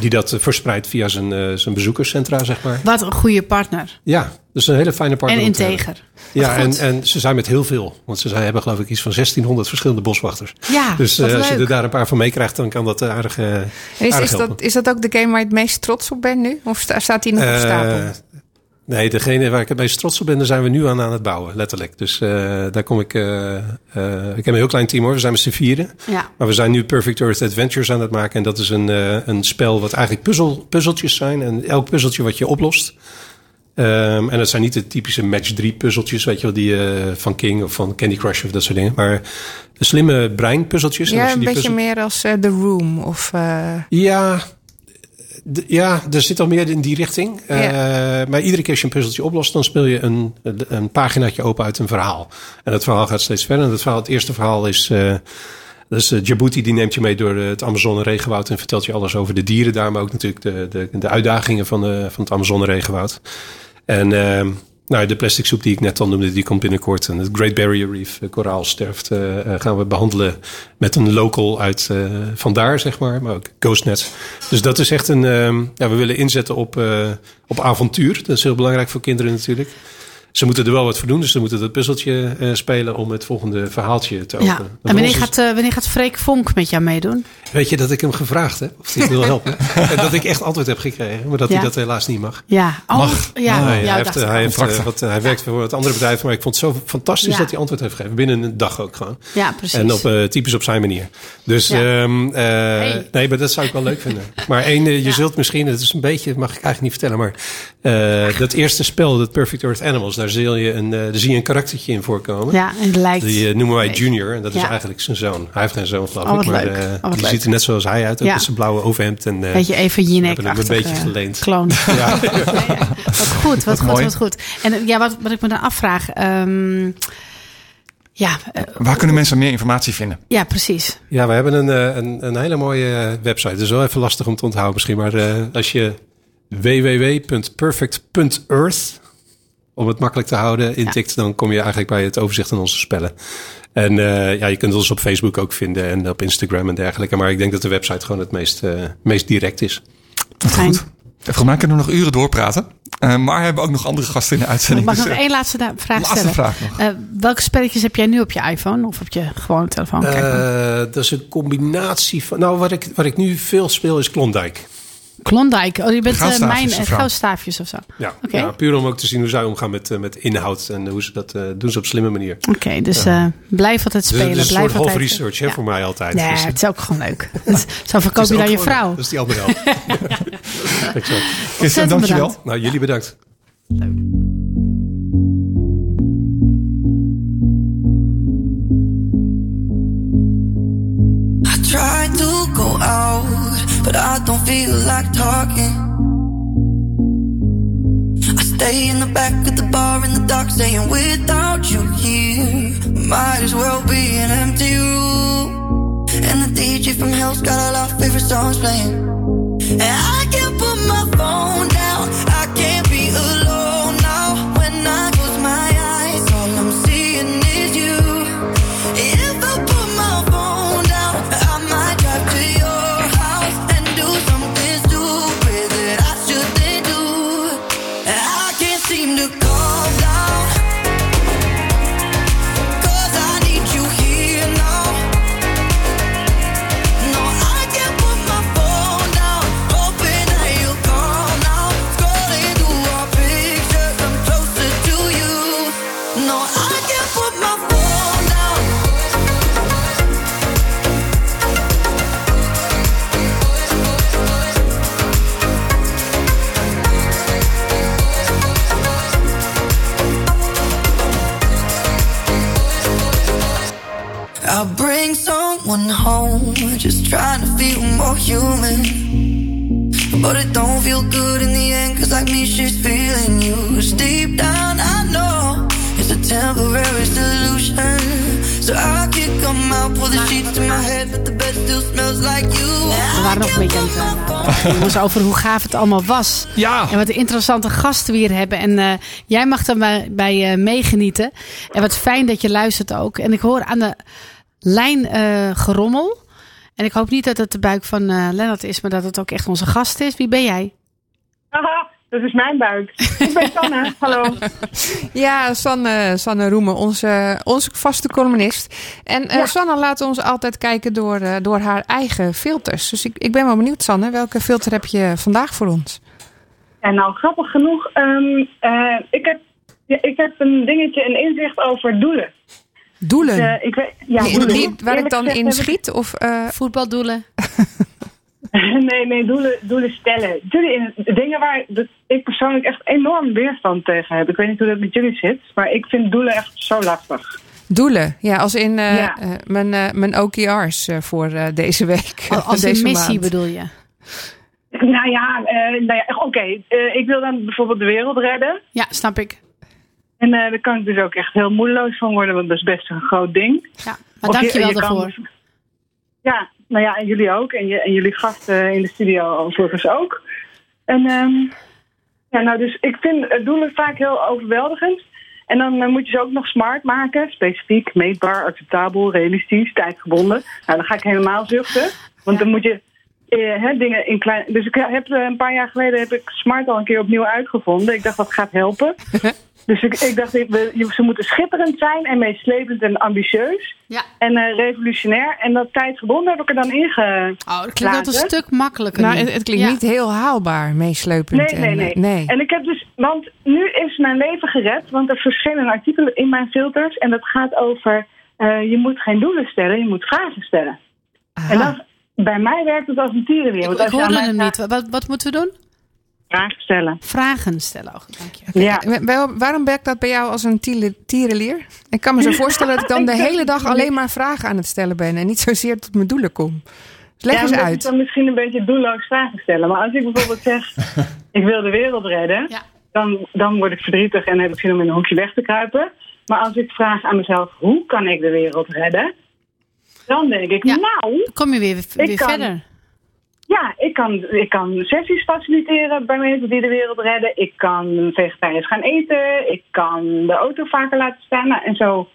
[SPEAKER 4] die dat eh, verspreidt via zijn, eh, zijn bezoekerscentra, zeg maar.
[SPEAKER 3] Wat een goede partner.
[SPEAKER 4] Ja, dus een hele fijne partner.
[SPEAKER 3] En integer.
[SPEAKER 4] Ja, en, en ze zijn met heel veel. Want ze zijn, hebben geloof ik iets van 1600 verschillende boswachters.
[SPEAKER 3] Ja,
[SPEAKER 4] dus eh, als je er daar een paar van meekrijgt, dan kan dat aardig,
[SPEAKER 2] is,
[SPEAKER 4] aardig
[SPEAKER 2] is,
[SPEAKER 4] helpen.
[SPEAKER 2] dat, is dat ook de game waar je het meest trots op bent nu? Of sta- staat die nog op
[SPEAKER 4] Eh,
[SPEAKER 2] stapel?
[SPEAKER 4] Nee, degene waar ik het meest trots op ben, daar zijn we nu aan aan het bouwen, letterlijk. Dus eh, daar kom ik... eh, eh, ik heb een heel klein team hoor, we zijn met z'n vieren.
[SPEAKER 3] Ja.
[SPEAKER 4] Maar we zijn nu Perfect Earth Adventures aan het maken. En dat is een, eh, een spel wat eigenlijk puzzel, puzzeltjes zijn. En elk puzzeltje wat je oplost. Ehm, en dat zijn niet de typische match 3 puzzeltjes, weet je wel, die eh, van King of van Candy Crush of dat soort dingen. Maar de slimme breinpuzzeltjes. En als
[SPEAKER 2] Ja,
[SPEAKER 4] je
[SPEAKER 2] een
[SPEAKER 4] die
[SPEAKER 2] beetje
[SPEAKER 4] puzzel-
[SPEAKER 2] meer als The Room. Of, eh,
[SPEAKER 4] Ja, ja, er zit al meer in die richting. Eh, maar iedere keer als je een puzzeltje oplost, dan speel je een, een paginaatje open uit een verhaal. En dat verhaal gaat steeds verder. En dat verhaal, het eerste verhaal is... dat is eh, Djibouti, die neemt je mee door het Amazone-regenwoud... en vertelt je alles over de dieren daar... maar ook natuurlijk de, de, de uitdagingen van, de, van het Amazone-regenwoud. En eh, nou, de plastic soep die ik net al noemde, die komt binnenkort. En het Great Barrier Reef, eh, koraal sterft, eh, eh, gaan we behandelen met een local uit vandaar, zeg maar. Maar ook GhostNet. Dus dat is echt een... ehm, ja, we willen inzetten op, op avontuur. Dat is heel belangrijk voor kinderen natuurlijk. ze moeten er wel wat voor doen. Dus ze moeten dat puzzeltje spelen om het volgende verhaaltje te
[SPEAKER 3] Ja.
[SPEAKER 4] openen.
[SPEAKER 3] En
[SPEAKER 4] Dan
[SPEAKER 3] wanneer gaat, wanneer gaat Freek Vonk met jou meedoen?
[SPEAKER 4] Weet je dat ik hem gevraagd heb of hij wil helpen? *laughs* en dat ik echt antwoord heb gekregen, maar dat
[SPEAKER 3] Ja.
[SPEAKER 4] hij dat helaas niet mag.
[SPEAKER 3] Ja. Oh,
[SPEAKER 1] Mag.
[SPEAKER 3] Ja, ja,
[SPEAKER 4] hij, heeft, eh, hij, heeft, eh, wat, hij werkt voor het andere bedrijf, maar ik vond het zo fantastisch
[SPEAKER 3] Ja.
[SPEAKER 4] dat hij antwoord heeft gegeven. Binnen een dag ook gewoon.
[SPEAKER 3] Ja, precies.
[SPEAKER 4] En op eh, typisch op zijn manier. Dus
[SPEAKER 3] Ja.
[SPEAKER 4] ehm, eh,
[SPEAKER 3] Hey.
[SPEAKER 4] nee, maar dat zou ik wel leuk vinden. *laughs* Maar één, eh, je
[SPEAKER 3] Ja.
[SPEAKER 4] zult misschien, het is een beetje, mag ik eigenlijk niet vertellen, maar eh, dat eerste spel, dat Perfect Earth Animals, daar zie je een, eh, daar zie je een karaktertje in voorkomen.
[SPEAKER 3] Ja, en het lijkt.
[SPEAKER 4] Die eh, noemen wij Junior en dat is eigenlijk zijn zoon. Hij heeft geen zoon, geloof
[SPEAKER 3] Oh, wat
[SPEAKER 4] ik. Maar
[SPEAKER 3] leuk.
[SPEAKER 4] eh,
[SPEAKER 3] Oh, wat
[SPEAKER 4] die
[SPEAKER 3] leuk.
[SPEAKER 4] Ziet er net zoals hij uit, ook
[SPEAKER 3] Ja.
[SPEAKER 4] met zijn blauwe overhemd. En, eh,
[SPEAKER 3] Beetje even Jinek
[SPEAKER 4] een beetje geleend.
[SPEAKER 3] Kloon.
[SPEAKER 4] ja. *laughs*
[SPEAKER 3] Wat goed, wat, goed,
[SPEAKER 1] mooi.
[SPEAKER 3] wat goed. En eh, ja, wat, wat ik me dan afvraag. ehm, ja, eh,
[SPEAKER 1] Waar kunnen mensen meer informatie vinden?
[SPEAKER 3] ja, precies.
[SPEAKER 4] Ja, we hebben een, een, een hele mooie website. Het is wel even lastig om te onthouden misschien. Maar eh, als je www.perfect.earth, om het makkelijk te houden, intikt... dan kom je eigenlijk bij het overzicht van onze spellen. En eh, ja, je kunt ons op Facebook ook vinden en op Instagram en dergelijke. Maar ik denk dat de website gewoon het meest, eh, meest direct is.
[SPEAKER 3] Fijn.
[SPEAKER 1] Goed. Volgens mij kunnen we nog uren doorpraten. Eh, maar we hebben ook nog andere gasten in de uitzending.
[SPEAKER 3] Mag ik
[SPEAKER 1] dus,
[SPEAKER 3] nog één laatste vraag
[SPEAKER 1] laatste
[SPEAKER 3] stellen?
[SPEAKER 1] vraag nog.
[SPEAKER 3] Eh, welke spelletjes heb jij nu op je iPhone of op je gewone telefoon?
[SPEAKER 4] Eh, dat is een combinatie van... Nou, wat ik, wat ik nu veel speel is Klondike.
[SPEAKER 3] Klondike. Oh, je bent eh,
[SPEAKER 1] Goudstaafjes
[SPEAKER 3] mijn uh,
[SPEAKER 1] zo?
[SPEAKER 3] goudstaafjes of zo.
[SPEAKER 4] Ja, ja, puur om ook te zien hoe zij omgaan met, eh, met inhoud. En hoe ze dat eh, doen ze op slimme manier.
[SPEAKER 3] Oké, dus eh, blijf altijd
[SPEAKER 4] Dus
[SPEAKER 3] spelen.
[SPEAKER 4] het is een soort half research hè,
[SPEAKER 3] Ja.
[SPEAKER 4] voor mij altijd.
[SPEAKER 3] Nee,
[SPEAKER 4] Dus,
[SPEAKER 3] het is ook gewoon leuk. *laughs* Zo verkoop je dan je vrouw.
[SPEAKER 4] Dat is die andere helft. *laughs* Exact.
[SPEAKER 1] Christian,
[SPEAKER 3] Ontzettend
[SPEAKER 1] dankjewel.
[SPEAKER 3] bedankt.
[SPEAKER 4] Nou, jullie bedankt.
[SPEAKER 5] I try to go out, but I don't feel like talking. I stay in the back of the bar in the dark, saying without you here, might as well be an empty room. And the DJ from hell's got all our favorite songs playing. And I can't put my phone down,
[SPEAKER 3] over hoe gaaf het allemaal was.
[SPEAKER 1] Ja.
[SPEAKER 3] En wat interessante gasten we hier hebben. En eh, jij mag er bij, bij eh, meegenieten. En wat fijn dat je luistert ook. En ik hoor aan de lijn eh, gerommel. En ik hoop niet dat het de buik van eh Lennart is, maar dat het ook echt onze gast is. Wie ben jij? *laughs*
[SPEAKER 6] dat is mijn buik. Ik ben Sanne, *laughs* hallo.
[SPEAKER 2] Ja, Sanne, Sanne Roemen, onze, onze vaste columnist. En eh. Sanne laat ons altijd kijken door, eh, door haar eigen filters. Dus ik, ik ben wel benieuwd, Sanne. Welke filter heb je vandaag voor ons?
[SPEAKER 6] En nou, grappig genoeg, ehm, eh, ik, heb, ja, ik heb een dingetje, een inzicht over doelen.
[SPEAKER 2] Doelen.
[SPEAKER 6] Eh, ik weet, ja, doelen.
[SPEAKER 2] die- waar ik dan
[SPEAKER 6] gezegd
[SPEAKER 2] in schiet? Of, eh,
[SPEAKER 3] Voetbaldoelen. *laughs*
[SPEAKER 6] nee, nee, doelen, doelen stellen. Doelen in, dingen waar ik persoonlijk echt enorm weerstand tegen heb. Ik weet niet hoe dat met jullie zit, maar ik vind doelen echt zo lastig.
[SPEAKER 2] doelen. Ja, als in eh,
[SPEAKER 6] Ja.
[SPEAKER 2] eh, mijn, eh, mijn OKR's voor eh, deze week.
[SPEAKER 3] Al- Als
[SPEAKER 2] deze
[SPEAKER 3] een missie
[SPEAKER 2] maand.
[SPEAKER 3] bedoel je?
[SPEAKER 6] Nou ja, eh, nou ja oké. eh, ik wil dan bijvoorbeeld de wereld redden.
[SPEAKER 3] Ja, snap ik.
[SPEAKER 6] En eh, daar kan ik dus ook echt heel moedeloos van worden, want dat is best een groot ding.
[SPEAKER 3] Ja, maar
[SPEAKER 6] Of
[SPEAKER 3] dank je wel daarvoor.
[SPEAKER 6] dus- Ja, nou ja, en jullie ook. En, je, en jullie gasten in de studio overigens ook. En ehm, ja, nou dus ik vind het doelen vaak heel overweldigend. En dan moet je ze ook nog smart maken. Specifiek, meetbaar, acceptabel, realistisch, tijdgebonden. Nou, dan ga ik helemaal zuchten. Want dan moet je eh, hè, dingen in klein... Dus ik heb eh, een paar jaar geleden heb ik smart al een keer opnieuw uitgevonden. Ik dacht dat gaat helpen. *laughs* Dus ik, ik dacht, we- ze moeten schitterend zijn en meeslepend en ambitieus.
[SPEAKER 3] Ja.
[SPEAKER 6] En eh, revolutionair. En dat tijdgebonden heb ik er dan in ge...
[SPEAKER 3] Oh, dat klinkt een stuk makkelijker.
[SPEAKER 2] Nou, het, het klinkt
[SPEAKER 3] Ja.
[SPEAKER 2] niet heel haalbaar, meesleupend.
[SPEAKER 6] Nee, nee,
[SPEAKER 2] en,
[SPEAKER 6] nee,
[SPEAKER 2] eh, nee.
[SPEAKER 6] En ik heb dus, want nu is mijn leven gered, want er verschenen artikelen in mijn filters en dat gaat over, eh, je moet geen doelen stellen, je moet vragen stellen.
[SPEAKER 2] Aha.
[SPEAKER 6] En dat, bij mij werkt het als een tierenleer.
[SPEAKER 3] Ik,
[SPEAKER 6] want
[SPEAKER 3] ik hoorde hem niet. Wat, wat moeten we doen?
[SPEAKER 6] Vragen stellen.
[SPEAKER 3] Vragen stellen. Oh, dank je.
[SPEAKER 6] Ja.
[SPEAKER 2] Waarom werkt dat bij jou als een tierenlier? Ik kan me zo voorstellen dat ik dan *laughs* de hele dag alleen maar vragen aan het stellen ben en niet zozeer tot mijn doelen kom. Dus leg
[SPEAKER 6] ja,
[SPEAKER 2] eens uit.
[SPEAKER 6] ik dan misschien een beetje doelloos vragen stellen. Maar als ik bijvoorbeeld zeg, *laughs* ik wil de wereld redden,
[SPEAKER 3] Ja.
[SPEAKER 6] dan, dan word ik verdrietig en heb ik zin om in een hoekje weg te kruipen. Maar als ik vraag aan mezelf, hoe kan ik de wereld redden? Dan denk ik,
[SPEAKER 3] Ja.
[SPEAKER 6] nou,
[SPEAKER 3] kom je weer, weer
[SPEAKER 6] kan-
[SPEAKER 3] verder.
[SPEAKER 6] Ja, ik kan, ik kan sessies faciliteren bij mensen die de wereld redden. Ik kan vegetarisch gaan eten. Ik kan de auto vaker laten staan. Nou, en zo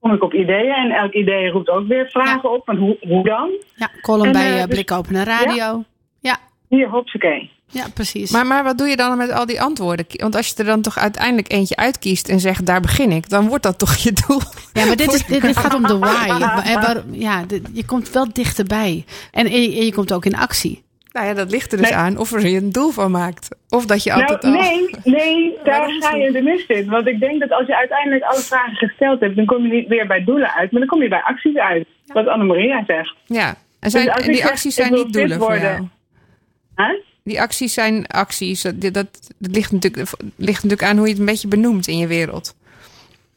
[SPEAKER 6] kom ik op ideeën. En elk idee roept ook weer vragen op. Van hoe, hoe dan?
[SPEAKER 3] Ja, column
[SPEAKER 6] En,
[SPEAKER 3] bij uh,
[SPEAKER 6] dus-
[SPEAKER 3] Blik Open Radio. Ja,
[SPEAKER 6] Hier, hopsakee.
[SPEAKER 3] Ja, precies.
[SPEAKER 2] Maar, maar wat doe je dan met al die antwoorden? Want als je er dan toch uiteindelijk eentje uitkiest en zegt daar begin ik, dan wordt dat toch je doel.
[SPEAKER 3] Ja, maar dit, is, dit, dit gaat om de why. *laughs* Waar- ja, dit- je komt wel dichterbij. En, en, je, en je komt ook in actie.
[SPEAKER 2] Nou ja, dat ligt er dus
[SPEAKER 6] Nee.
[SPEAKER 2] aan of er je een doel van maakt. Of dat je altijd
[SPEAKER 6] Nou,
[SPEAKER 2] al...
[SPEAKER 6] nee, nee, *laughs* daar ga je de mist in. Want ik denk dat als je uiteindelijk alle vragen gesteld hebt, dan kom je niet weer bij doelen uit, maar dan kom je bij acties uit. Wat Annemaria zegt.
[SPEAKER 2] Ja, en, zijn,
[SPEAKER 6] Dus
[SPEAKER 2] en die
[SPEAKER 6] zeg,
[SPEAKER 2] acties zijn niet doelen voor jou.
[SPEAKER 6] Hè?
[SPEAKER 2] Die acties zijn acties. Dat, dat, dat ligt, natuurlijk, ligt natuurlijk aan hoe je het een beetje benoemt in je wereld.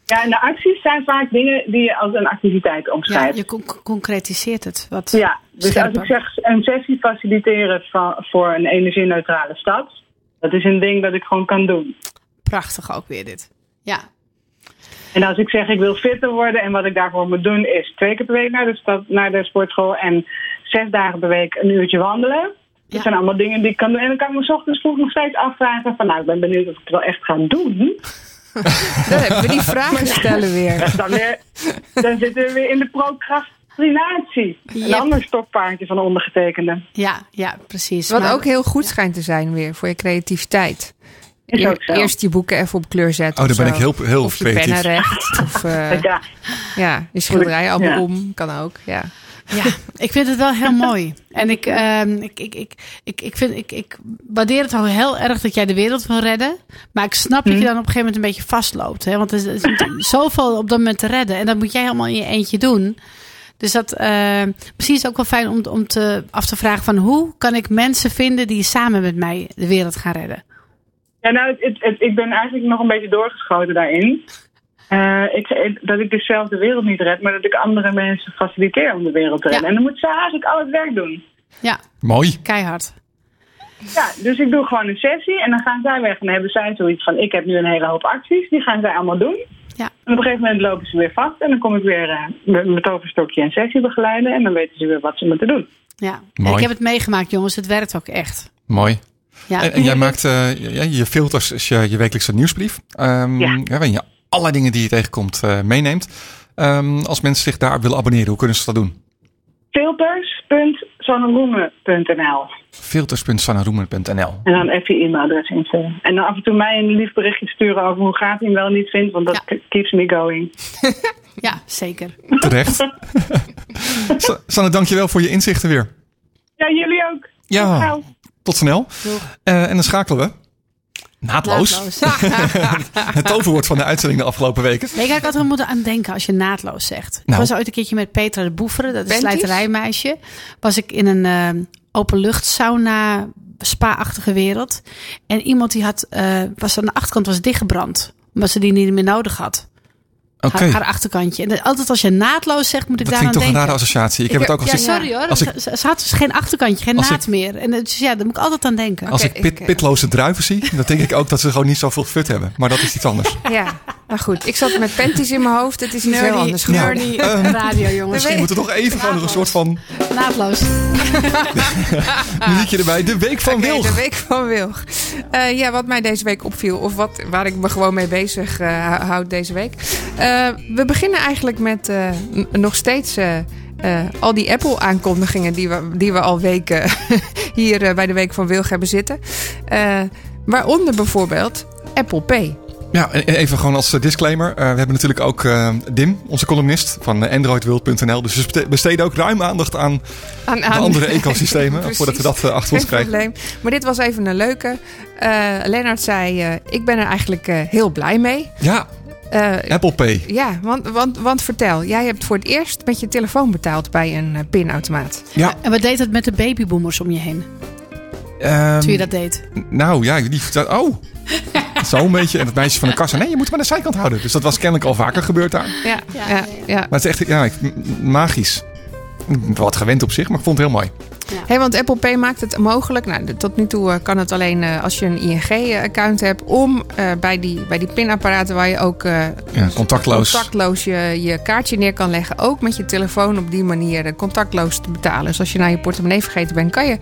[SPEAKER 6] Ja, en de acties zijn vaak dingen die je als een activiteit
[SPEAKER 3] Ja,
[SPEAKER 6] omschrijft.
[SPEAKER 3] je con- concretiseert het. Wat
[SPEAKER 6] Ja, dus
[SPEAKER 3] scherper.
[SPEAKER 6] als ik zeg een sessie faciliteren van, voor een energie-neutrale stad, dat is een ding dat ik gewoon kan doen.
[SPEAKER 3] Prachtig ook weer dit. Ja,
[SPEAKER 6] En als ik zeg ik wil fitter worden en wat ik daarvoor moet doen is twee keer per week naar de, stad, naar de sportschool en zes dagen per week een uurtje wandelen. Dat
[SPEAKER 3] Ja.
[SPEAKER 6] zijn allemaal dingen die ik kan doen. En dan kan ik me 's ochtends vroeg nog steeds afvragen van nou, ik ben benieuwd of ik het wel echt ga doen. *laughs*
[SPEAKER 2] Dan hebben we die vragen stellen weer. *laughs*
[SPEAKER 6] Dan, weer, dan zitten we weer in de procrastinatie. Een
[SPEAKER 3] Yep.
[SPEAKER 6] ander stokpaardje van de ondergetekende.
[SPEAKER 3] ja, ja precies.
[SPEAKER 2] Wat
[SPEAKER 3] Maar-
[SPEAKER 2] ook heel goed schijnt te zijn weer voor je creativiteit.
[SPEAKER 6] Is ook zo.
[SPEAKER 2] Eerst je boeken even op kleur zetten.
[SPEAKER 1] Oh, dan ben ik heel, heel
[SPEAKER 2] Of je
[SPEAKER 1] creatief.
[SPEAKER 2] pennen recht. *laughs* Of eh,
[SPEAKER 6] Ja,
[SPEAKER 2] ja, je schilderijen allemaal
[SPEAKER 6] Ja.
[SPEAKER 2] om. Kan ook, ja.
[SPEAKER 3] Ja, ik vind het wel heel mooi. En ik, ehm, ik, ik, ik, ik, ik, vind, ik, ik waardeer het al heel erg dat jij de wereld wil redden. Maar ik snap dat je dan op een gegeven moment een beetje vastloopt. Hè? Want er is, er is zoveel op dat moment te redden. En dat moet jij helemaal in je eentje doen. Dus dat, eh, misschien is het ook wel fijn om, om te, af te vragen van hoe kan ik mensen vinden die samen met mij de wereld gaan redden.
[SPEAKER 6] Ja, nou, het, het, het- ik ben eigenlijk nog een beetje doorgeschoten daarin. Eh, ik, ik- dat ik dus zelf de wereld niet red, maar dat ik andere mensen faciliteer om de wereld te redden.
[SPEAKER 3] Ja.
[SPEAKER 6] En dan moet ze eigenlijk al het werk doen.
[SPEAKER 3] Ja,
[SPEAKER 1] Mooi.
[SPEAKER 3] keihard.
[SPEAKER 6] Ja, dus ik doe gewoon een sessie en dan gaan zij weg en dan hebben zij zoiets van: ik heb nu een hele hoop acties, die gaan zij allemaal doen.
[SPEAKER 3] Ja.
[SPEAKER 6] En op een gegeven moment lopen ze weer vast en dan kom ik weer eh, met mijn toverstokje een sessie begeleiden en dan weten ze weer wat ze moeten doen.
[SPEAKER 3] Ja.
[SPEAKER 1] Mooi.
[SPEAKER 3] Ik heb het meegemaakt, jongens. Het werkt ook echt.
[SPEAKER 1] Mooi.
[SPEAKER 3] Ja.
[SPEAKER 1] En, en jij maakt eh, ja, je filters is je, je wekelijkse nieuwsbrief. Ehm,
[SPEAKER 6] Ja.
[SPEAKER 1] waarin je alle dingen die je tegenkomt eh, meeneemt. Ehm, als mensen zich daar willen abonneren, hoe kunnen ze dat doen?
[SPEAKER 6] Filters.zonneroemen.nl
[SPEAKER 1] Filters.sanaroemen.nl
[SPEAKER 6] En dan even je e-mailadres invullen. En dan af en toe mij een lief berichtje sturen over hoe gaaf je hem wel niet vindt, want dat
[SPEAKER 3] Ja.
[SPEAKER 6] keeps me going. *laughs*
[SPEAKER 3] ja, zeker.
[SPEAKER 1] Terecht. *laughs* Sa- Sanne, dankjewel voor je inzichten weer.
[SPEAKER 6] Ja, jullie ook.
[SPEAKER 1] Ja.
[SPEAKER 6] Tot
[SPEAKER 1] snel. Eh, en dan schakelen we. Naadloos.
[SPEAKER 3] Naadloos. *laughs*
[SPEAKER 1] Het toverwoord van de uitzending de afgelopen weken.
[SPEAKER 3] Nee, ik had er moeten aan denken als je naadloos zegt. Ik
[SPEAKER 1] Nou.
[SPEAKER 3] was ooit een keertje met Petra de Boeveren, dat is
[SPEAKER 2] Benties?
[SPEAKER 3] slijterijmeisje. Was ik in een eh, openlucht sauna, spa-achtige wereld. En iemand die had, eh, was aan de achterkant was dichtgebrand. Omdat ze die niet meer nodig had.
[SPEAKER 1] Oké.
[SPEAKER 3] Haar, haar achterkantje. En dat- altijd als je naadloos zegt, moet ik
[SPEAKER 1] Dat
[SPEAKER 3] daar aan
[SPEAKER 1] klinkt toch een
[SPEAKER 3] denken.
[SPEAKER 1] rare associatie. Ik heb het ook als
[SPEAKER 3] ja, sorry hoor.
[SPEAKER 1] als ik-
[SPEAKER 3] Ze, had dus geen achterkantje, geen naad
[SPEAKER 1] ik-
[SPEAKER 3] meer. En dus ja, daar moet ik altijd aan denken.
[SPEAKER 1] als ik pit, pitloze druiven zie, dan denk ik ook dat ze gewoon niet zoveel fut hebben. Maar dat is iets anders.
[SPEAKER 2] Ja, maar goed. Ik zat met panties in mijn hoofd. Het is iets heel anders geworden.
[SPEAKER 3] nerdy
[SPEAKER 1] Ehm,
[SPEAKER 3] radio, jongens.
[SPEAKER 1] Misschien moeten we toch even gewoon nog een soort van
[SPEAKER 3] Naadloos. *laughs*
[SPEAKER 1] muziekje erbij. De week van Wilg.
[SPEAKER 2] de week van Wilg. Eh, ja, wat mij deze week opviel, of wat, waar ik me gewoon mee bezig eh, hou- houd deze week. Eh, we beginnen eigenlijk met eh, nog steeds eh, eh, al die Apple-aankondigingen die we, die we al weken *laughs* hier bij de Week van Wilg hebben zitten. Eh, waaronder bijvoorbeeld Apple Pay.
[SPEAKER 1] Ja, en even gewoon als eh, disclaimer. Uh, we hebben natuurlijk ook uh, Dim, onze columnist van androidworld.nl. Dus we besteden ook ruim aandacht aan, aan, aan. de andere *laughs* ecosystemen. voordat we dat uh, achter ons krijgen.
[SPEAKER 2] Probleem. Maar dit was even een leuke. Lennart zei, ik ben er eigenlijk heel blij mee.
[SPEAKER 1] Ja, Apple Pay.
[SPEAKER 2] Ja, want, want, want vertel. Jij hebt voor het eerst met je telefoon betaald bij een pinautomaat.
[SPEAKER 3] Ja. En wat deed het met de babyboomers om je heen? Um, Toen je dat deed?
[SPEAKER 1] Nou ja, die Oh, *laughs* zo een beetje. En het meisje van de kassa. Nee, je moet hem aan de zijkant houden. Dus dat was kennelijk al vaker gebeurd daar.
[SPEAKER 2] Ja, ja, ja.
[SPEAKER 1] Maar het is echt ja, magisch. Wat gewend op zich, maar ik vond het heel mooi.
[SPEAKER 2] Ja. Hey, want Apple Pay maakt het mogelijk. Nou, tot nu toe eh, kan het alleen uh, als je een ING-account hebt. om uh, bij, die, bij die pinapparaten waar je ook
[SPEAKER 1] ja, contactloos,
[SPEAKER 2] contactloos je, je kaartje neer kan leggen. ook met je telefoon op die manier contactloos te betalen. Dus als je naar je portemonnee vergeten bent, kan je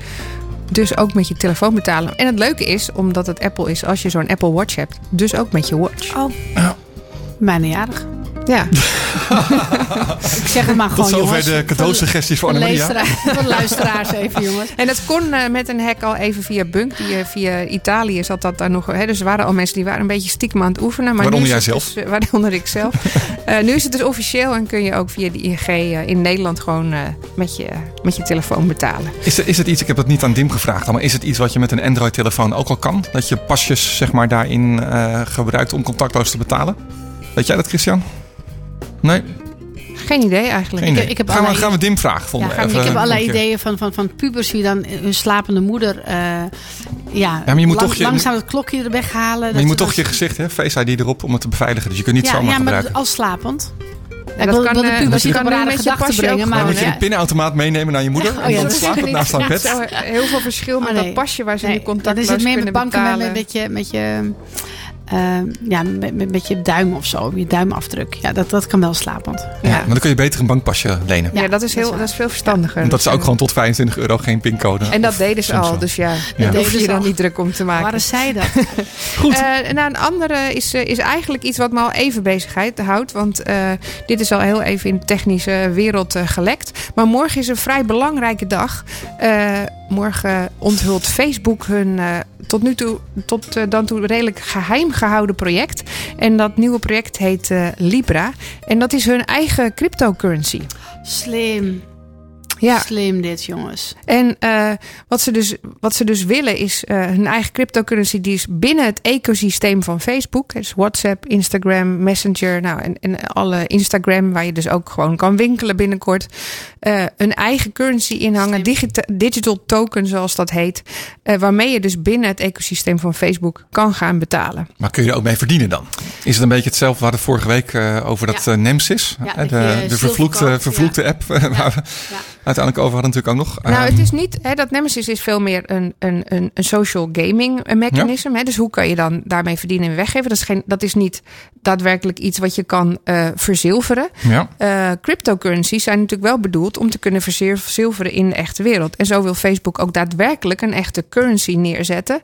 [SPEAKER 2] dus ook met je telefoon betalen. En het leuke is, omdat het Apple is, als je zo'n Apple Watch hebt, dus ook met je watch.
[SPEAKER 3] Oh, ja. mijnejarig.
[SPEAKER 2] Ja. *laughs*
[SPEAKER 3] ik zeg het maar gewoon,
[SPEAKER 1] Tot zover de cadeausuggesties voor Annemaria.
[SPEAKER 3] Voor de luisteraars even, jongens.
[SPEAKER 2] En dat kon uh, met een hack al even via Bunk. Die, uh, via Italië zat dat daar nog. Hè, dus er waren al mensen die waren een beetje stiekem aan het oefenen. Maar
[SPEAKER 1] waaronder jij zelf?
[SPEAKER 2] Dus, uh, waaronder ik zelf. *laughs* nu is het dus officieel en kun je ook via de ING in Nederland gewoon met, je, met je telefoon betalen.
[SPEAKER 1] Is, er, is het iets, ik heb dat niet aan Dim gevraagd, maar is het iets wat je met een Android-telefoon ook al kan? Dat je pasjes zeg maar, daarin gebruikt om contactloos te betalen? Weet jij dat, Christian? Nee.
[SPEAKER 2] Geen idee eigenlijk.
[SPEAKER 1] Geen idee. Ik, ik heb gaan, we, gaan we Dim vragen?
[SPEAKER 3] Ja, ik heb allerlei ideeën van, van, van pubers die dan hun slapende moeder uh, ja,
[SPEAKER 1] maar je moet toch je,
[SPEAKER 3] langzaam het klokje er weghalen.
[SPEAKER 1] Maar je moet toch je gezicht, hè, Face ID erop om het te beveiligen. Dus je kunt niet
[SPEAKER 3] ja,
[SPEAKER 1] zomaar
[SPEAKER 3] ja,
[SPEAKER 1] gebruiken.
[SPEAKER 3] Ja, maar als slapend.
[SPEAKER 2] Ja, dat kan, de pubers die kan nu met je pasje brengen.
[SPEAKER 1] Maar dan moet je een pinautomaat meenemen naar je moeder. *laughs*
[SPEAKER 2] Oh, ja, dat slapend naast haar bed. Heel veel verschil met oh, dat pasje waar ze nu contactloos kunnen betalen. Dan is het meer met banken
[SPEAKER 3] met je... Met je uh, ja, met, met, met, je duim of zo, je duimafdruk. Ja, dat, dat kan wel slapend.
[SPEAKER 1] Ja, maar dan kun je beter een bankpasje lenen.
[SPEAKER 2] Ja, dat is, heel, dat is veel verstandiger.
[SPEAKER 1] Dat is ook gewoon tot 25 euro geen pincode.
[SPEAKER 2] En dat deden ze al, dus ja, daar hoef je dan niet druk om te maken.
[SPEAKER 3] Waar zij dat? *laughs* *laughs*
[SPEAKER 2] Goed. Uh, nou, een andere is, uh, is eigenlijk iets wat me al even bezigheid houdt. Want uh, dit is al heel even in de technische wereld gelekt. Maar morgen is een vrij belangrijke dag. morgen onthult Facebook hun tot nu toe, tot dan toe redelijk geheim gehouden project. En dat nieuwe project heet uh, Libra. En dat is hun eigen cryptocurrency.
[SPEAKER 3] Slim. Ja. Slim dit, jongens.
[SPEAKER 2] En uh, wat, ze dus, wat ze dus willen is uh, hun eigen cryptocurrency... die is binnen het ecosysteem van Facebook. Dus WhatsApp, Instagram, Messenger... Nou, en, en alle Instagram, waar je dus ook gewoon kan winkelen binnenkort. Uh, een eigen currency inhangen, digita digital token zoals dat heet... waarmee je dus binnen het ecosysteem van Facebook kan gaan betalen.
[SPEAKER 1] Maar kun je er ook mee verdienen dan? Is het een beetje hetzelfde waar het vorige week over dat ja. Nemesis...
[SPEAKER 3] Ja,
[SPEAKER 1] de, de vervloekte, vervloekte app... *laughs* waar we uiteindelijk over hadden natuurlijk ook nog.
[SPEAKER 2] Nou, het ehm, is niet, hè, dat Nemesis is veel meer een, een, een, een social gaming mechanism. Hè, dus hoe kan je dan daarmee verdienen en weggeven? Dat is, geen, dat is niet daadwerkelijk iets wat je kan uh, verzilveren.
[SPEAKER 1] Ja.
[SPEAKER 2] Uh, cryptocurrencies zijn natuurlijk wel bedoeld om te kunnen verzilveren in de echte wereld. En zo wil Facebook ook daadwerkelijk een echte currency neerzetten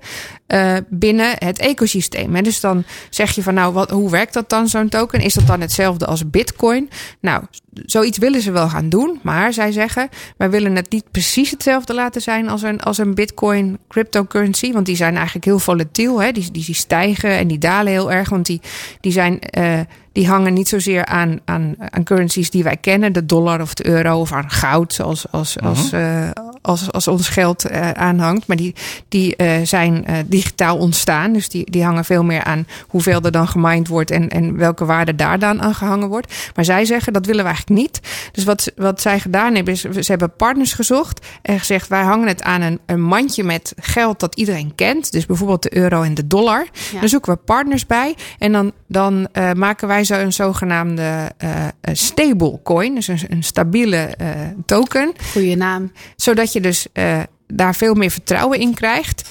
[SPEAKER 2] uh, binnen het ecosysteem. Hè. Dus dan zeg je van nou, wat, hoe werkt dat dan, zo'n token? Is dat dan hetzelfde als Bitcoin? Nou, zoiets willen ze wel gaan doen. Maar zij zeggen, wij willen het niet precies hetzelfde laten zijn als een, als een Bitcoin cryptocurrency. Want die zijn eigenlijk heel volatiel. Hè? Die, die, die stijgen en die dalen heel erg. Want die, die zijn. Uh, die hangen niet zozeer aan, aan, aan currencies die wij kennen, de dollar of de euro, of aan goud, zoals als, uh als, uh, als, als ons geld uh, aanhangt. Maar die, die uh, zijn digitaal ontstaan. Dus die, die hangen veel meer aan hoeveel er dan gemined wordt en, en welke waarde daar dan aan gehangen wordt. Maar zij zeggen dat willen we eigenlijk niet. Dus wat, wat zij gedaan hebben, is ze hebben partners gezocht en gezegd: wij hangen het aan een, een mandje met geld dat iedereen kent. Dus bijvoorbeeld de euro en de dollar. Ja. Dan zoeken we partners bij en dan, dan maken wij zo een zogenaamde uh, stablecoin, dus een, een stabiele uh, token.
[SPEAKER 3] Goeie naam.
[SPEAKER 2] Zodat je dus daar veel meer vertrouwen in krijgt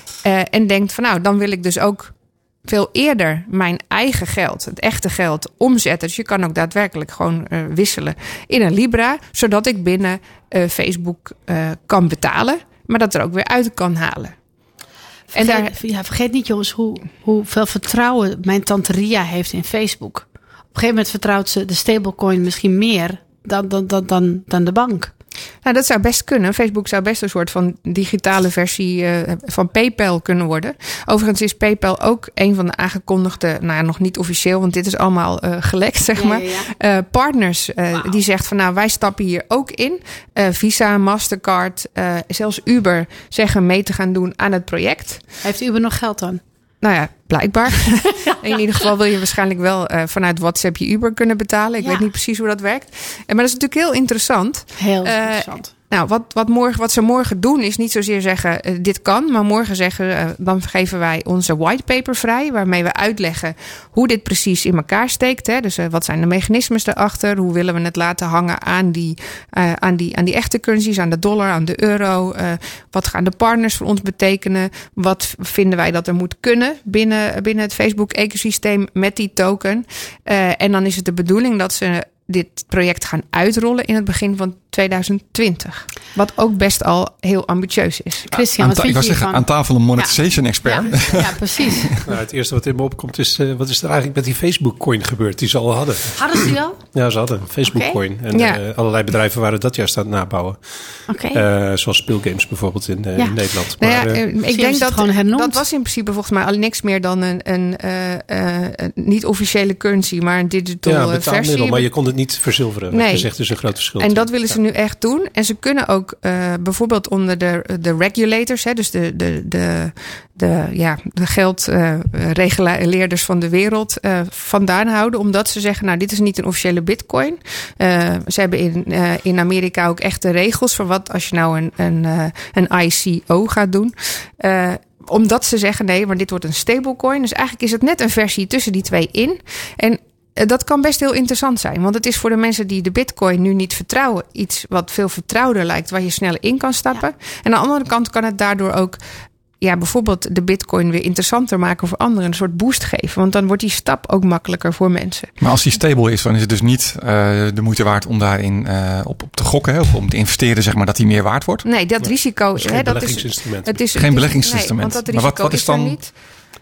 [SPEAKER 2] en denkt van nou, dan wil ik dus ook veel eerder mijn eigen geld, het echte geld, omzetten. Dus je kan ook daadwerkelijk gewoon wisselen in een Libra, zodat ik binnen Facebook kan betalen, maar dat er ook weer uit kan halen.
[SPEAKER 3] En daar, ja, vergeet niet, jongens, hoe, hoeveel vertrouwen mijn tante Ria heeft in Facebook een gegeven moment vertrouwt ze de stablecoin misschien meer dan, dan, dan, dan, dan de bank.
[SPEAKER 2] Nou, dat zou best kunnen. Facebook zou best een soort van digitale versie eh, van PayPal kunnen worden. Overigens is PayPal ook een van de aangekondigde, nou ja, nog niet officieel, want dit is allemaal eh, gelekt, zeg
[SPEAKER 3] Ja,
[SPEAKER 2] maar.
[SPEAKER 3] ja,
[SPEAKER 2] eh, partners die zegt van nou, wij stappen hier ook in. Visa, Mastercard, zelfs Uber zeggen mee te gaan doen aan het project.
[SPEAKER 3] Heeft Uber nog geld dan?
[SPEAKER 2] Nou ja, blijkbaar. *laughs* In ieder geval wil je waarschijnlijk wel eh, vanuit WhatsApp je Uber kunnen betalen. Ik
[SPEAKER 3] Ja.
[SPEAKER 2] weet niet precies hoe dat werkt. Maar dat is natuurlijk heel interessant.
[SPEAKER 3] Heel
[SPEAKER 2] Eh,
[SPEAKER 3] interessant.
[SPEAKER 2] Nou, wat, wat, morgen, wat ze morgen doen is niet zozeer zeggen eh, dit kan, maar morgen zeggen eh, dan geven wij onze whitepaper vrij, waarmee we uitleggen hoe dit precies in elkaar steekt. Hè? Dus eh, wat zijn de mechanismes erachter? Hoe willen we het laten hangen aan die, aan die, aan die echte currencies, aan de dollar, aan de euro? Wat gaan de partners voor ons betekenen? Wat vinden wij dat er moet kunnen binnen, binnen het Facebook-ecosysteem met die token? En dan is het de bedoeling dat ze dit project gaan uitrollen in het begin van 2020. Wat ook best al heel ambitieus is.
[SPEAKER 3] Christian, wat
[SPEAKER 1] ik
[SPEAKER 3] je
[SPEAKER 1] zeggen, aan tafel een monetization expert.
[SPEAKER 3] Ja, ja, precies. *laughs*
[SPEAKER 4] Nou, het eerste wat in me opkomt is, eh, wat is er eigenlijk met die Facebook-coin gebeurd die ze al hadden?
[SPEAKER 3] Hadden ze die al? *clears throat*
[SPEAKER 4] Ja, ze hadden een Facebook-coin. En
[SPEAKER 2] Ja.
[SPEAKER 4] eh, allerlei bedrijven waren dat juist aan het nabouwen.
[SPEAKER 3] Oké.
[SPEAKER 4] Eh, zoals speelgames bijvoorbeeld in, eh,
[SPEAKER 3] Ja.
[SPEAKER 4] in Nederland.
[SPEAKER 2] Nou ja,
[SPEAKER 4] Maar,
[SPEAKER 2] ik denk dat
[SPEAKER 3] gewoon hernoemd.
[SPEAKER 2] dat was in principe volgens mij al niks meer dan een, een, eh, eh, een niet-officiële currency, maar een digital
[SPEAKER 4] ja, betaalmiddel,
[SPEAKER 2] versie.
[SPEAKER 4] maar je kon het niet verzilveren. Nee. Dat is echt dus een groot verschil.
[SPEAKER 2] En dat willen ze nu echt doen. En ze kunnen ook eh, bijvoorbeeld onder de, de regulators, hè, dus de, de, de, de, ja, de geldregeleerders van de wereld, eh, vandaan houden. Omdat ze zeggen, nou, dit is niet een officiële bitcoin. Eh, ze hebben in, eh, in Amerika ook echte regels voor wat als je nou een, een, eh, een ICO gaat doen. Eh, omdat ze zeggen, nee, maar dit wordt een stablecoin. Dus eigenlijk is het net een versie tussen die twee in. En eh, dat kan best heel interessant zijn. Want het is voor de mensen die de bitcoin nu niet vertrouwen... iets wat veel vertrouwder lijkt, waar je sneller in kan stappen. En aan de andere kant kan het daardoor ook... Ja, bijvoorbeeld de bitcoin weer interessanter maken voor anderen. Een soort boost geven. Want dan wordt die stap ook makkelijker voor mensen.
[SPEAKER 1] Maar als die stable is, dan is het dus niet eh, de moeite waard om daarin eh, op, op te gokken. Hè, of om te investeren, zeg maar, dat die meer waard wordt.
[SPEAKER 2] Nee, dat risico...
[SPEAKER 4] Dat is geen
[SPEAKER 2] hè, dat is,
[SPEAKER 4] beleggingsinstrument.
[SPEAKER 2] het is,
[SPEAKER 1] Geen
[SPEAKER 2] het is-
[SPEAKER 1] beleggingsinstrument.
[SPEAKER 2] Nee, want dat
[SPEAKER 1] Maar wat-
[SPEAKER 2] risico
[SPEAKER 1] wat is
[SPEAKER 2] is, er
[SPEAKER 1] dan-
[SPEAKER 2] niet.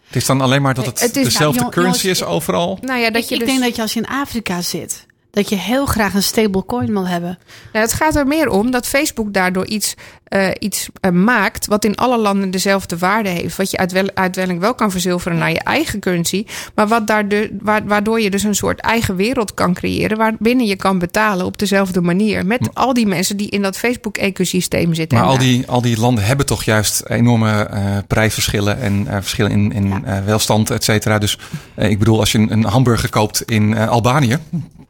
[SPEAKER 1] Het is dan alleen maar dat het,
[SPEAKER 2] Het is-
[SPEAKER 1] dezelfde currency
[SPEAKER 3] jongens,
[SPEAKER 1] is overal.
[SPEAKER 2] Nou ja, dat
[SPEAKER 3] ik
[SPEAKER 2] je
[SPEAKER 3] ik
[SPEAKER 2] dus,
[SPEAKER 3] denk dat je als je in Afrika zit, dat je heel graag een stablecoin wil hebben.
[SPEAKER 2] Nou, het gaat er meer om dat Facebook daardoor iets, eh, iets eh, maakt wat in alle landen dezelfde waarde heeft. Wat je uiteindelijk wel kan verzilveren naar je eigen currency. Maar wat daar de, wa- waardoor je dus een soort eigen wereld kan creëren. Waarbinnen je kan betalen op dezelfde manier. Met al die mensen die in dat Facebook-ecosysteem zitten.
[SPEAKER 1] Maar al die, al die landen hebben toch juist enorme eh, prijsverschillen en eh, verschillen in, in eh, welstand, et cetera. Dus ik bedoel, als je een, een hamburger koopt in eh, Albanië,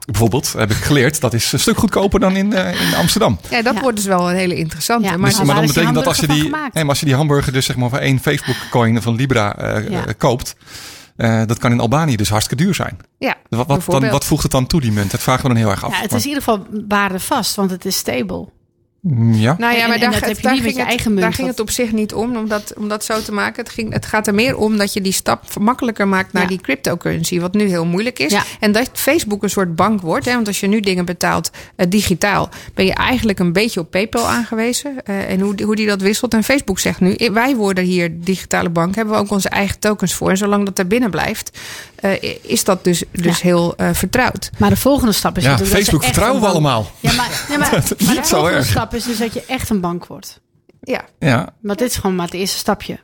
[SPEAKER 1] bijvoorbeeld, heb ik geleerd, dat is een stuk goedkoper dan in, eh, in Amsterdam.
[SPEAKER 2] Ja, dat
[SPEAKER 3] Ja.
[SPEAKER 2] wordt dus wel een hele interessante.
[SPEAKER 3] Ja,
[SPEAKER 2] maar
[SPEAKER 1] Dus, maar dan betekent dat als je die, nee, maar als je die hamburger dus zeg maar voor één Facebook coin van Libra eh,
[SPEAKER 3] Ja.
[SPEAKER 1] eh, koopt, eh, dat kan in Albanië dus hartstikke duur zijn.
[SPEAKER 2] ja,
[SPEAKER 1] Wat, wat, dan, wat voegt het dan toe, die munt? Dat vragen we dan heel erg af.
[SPEAKER 3] Ja, het is in ieder geval waardevast, want het is stable.
[SPEAKER 1] Mm, ja.
[SPEAKER 2] Nou ja, maar
[SPEAKER 3] en
[SPEAKER 2] daar, het- daar, ging het,
[SPEAKER 3] eigen munt,
[SPEAKER 2] daar ging
[SPEAKER 3] wat-
[SPEAKER 2] het op zich niet om, om dat, om dat zo te maken. Het, ging, het gaat er meer om dat je die stap makkelijker maakt naar
[SPEAKER 3] Ja.
[SPEAKER 2] die cryptocurrency, wat nu heel moeilijk is.
[SPEAKER 3] Ja.
[SPEAKER 2] En dat Facebook een soort bank wordt. Hè, want als je nu dingen betaalt eh, digitaal, ben je eigenlijk een beetje op PayPal aangewezen. Eh, en hoe, die- hoe die dat wisselt. En Facebook zegt nu, wij worden hier digitale bank, hebben we ook onze eigen tokens voor. En zolang dat er binnen blijft, eh, is dat dus, dus
[SPEAKER 3] Ja.
[SPEAKER 2] heel eh, vertrouwd.
[SPEAKER 3] Maar de volgende stap is
[SPEAKER 1] Ja,
[SPEAKER 3] natuurlijk dat
[SPEAKER 1] Facebook vertrouwen we allemaal.
[SPEAKER 3] Ja, maar, ja, maar, *laughs*
[SPEAKER 1] Niet
[SPEAKER 3] maar de volgende
[SPEAKER 1] erg.
[SPEAKER 3] Stap is dus dat je echt een bank wordt.
[SPEAKER 2] Ja.
[SPEAKER 1] Ja.
[SPEAKER 3] Want dit is gewoon maar het eerste stapje.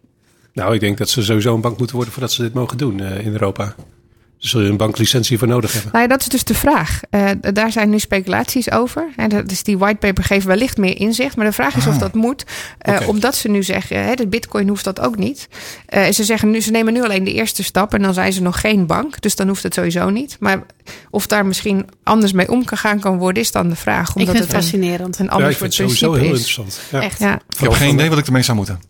[SPEAKER 4] Nou, ik denk dat ze sowieso een bank moeten worden voordat ze dit mogen doen eh, in Europa. Daar zul je een banklicentie voor nodig hebben.
[SPEAKER 2] Nou ja, dat is dus de vraag. Eh, daar zijn nu speculaties over. En dat is die whitepaper geeft wellicht meer inzicht. Maar de vraag is of dat moet. Eh. Omdat ze nu zeggen, hè, de bitcoin hoeft dat ook niet. Eh, ze zeggen nu, ze nemen nu alleen de eerste stap. En dan zijn ze nog geen bank. Dus dan hoeft het sowieso niet. Maar of daar misschien anders mee omgegaan kan worden, is dan de vraag.
[SPEAKER 3] Ik
[SPEAKER 2] Omdat
[SPEAKER 3] vind het
[SPEAKER 2] het een,
[SPEAKER 3] fascinerend.
[SPEAKER 2] een
[SPEAKER 4] Ja,
[SPEAKER 2] ander
[SPEAKER 4] ik vind het sowieso heel
[SPEAKER 2] is.
[SPEAKER 4] interessant. Ja.
[SPEAKER 3] Echt.
[SPEAKER 2] Ja,
[SPEAKER 1] Ik heb geen idee wat ik ermee zou moeten.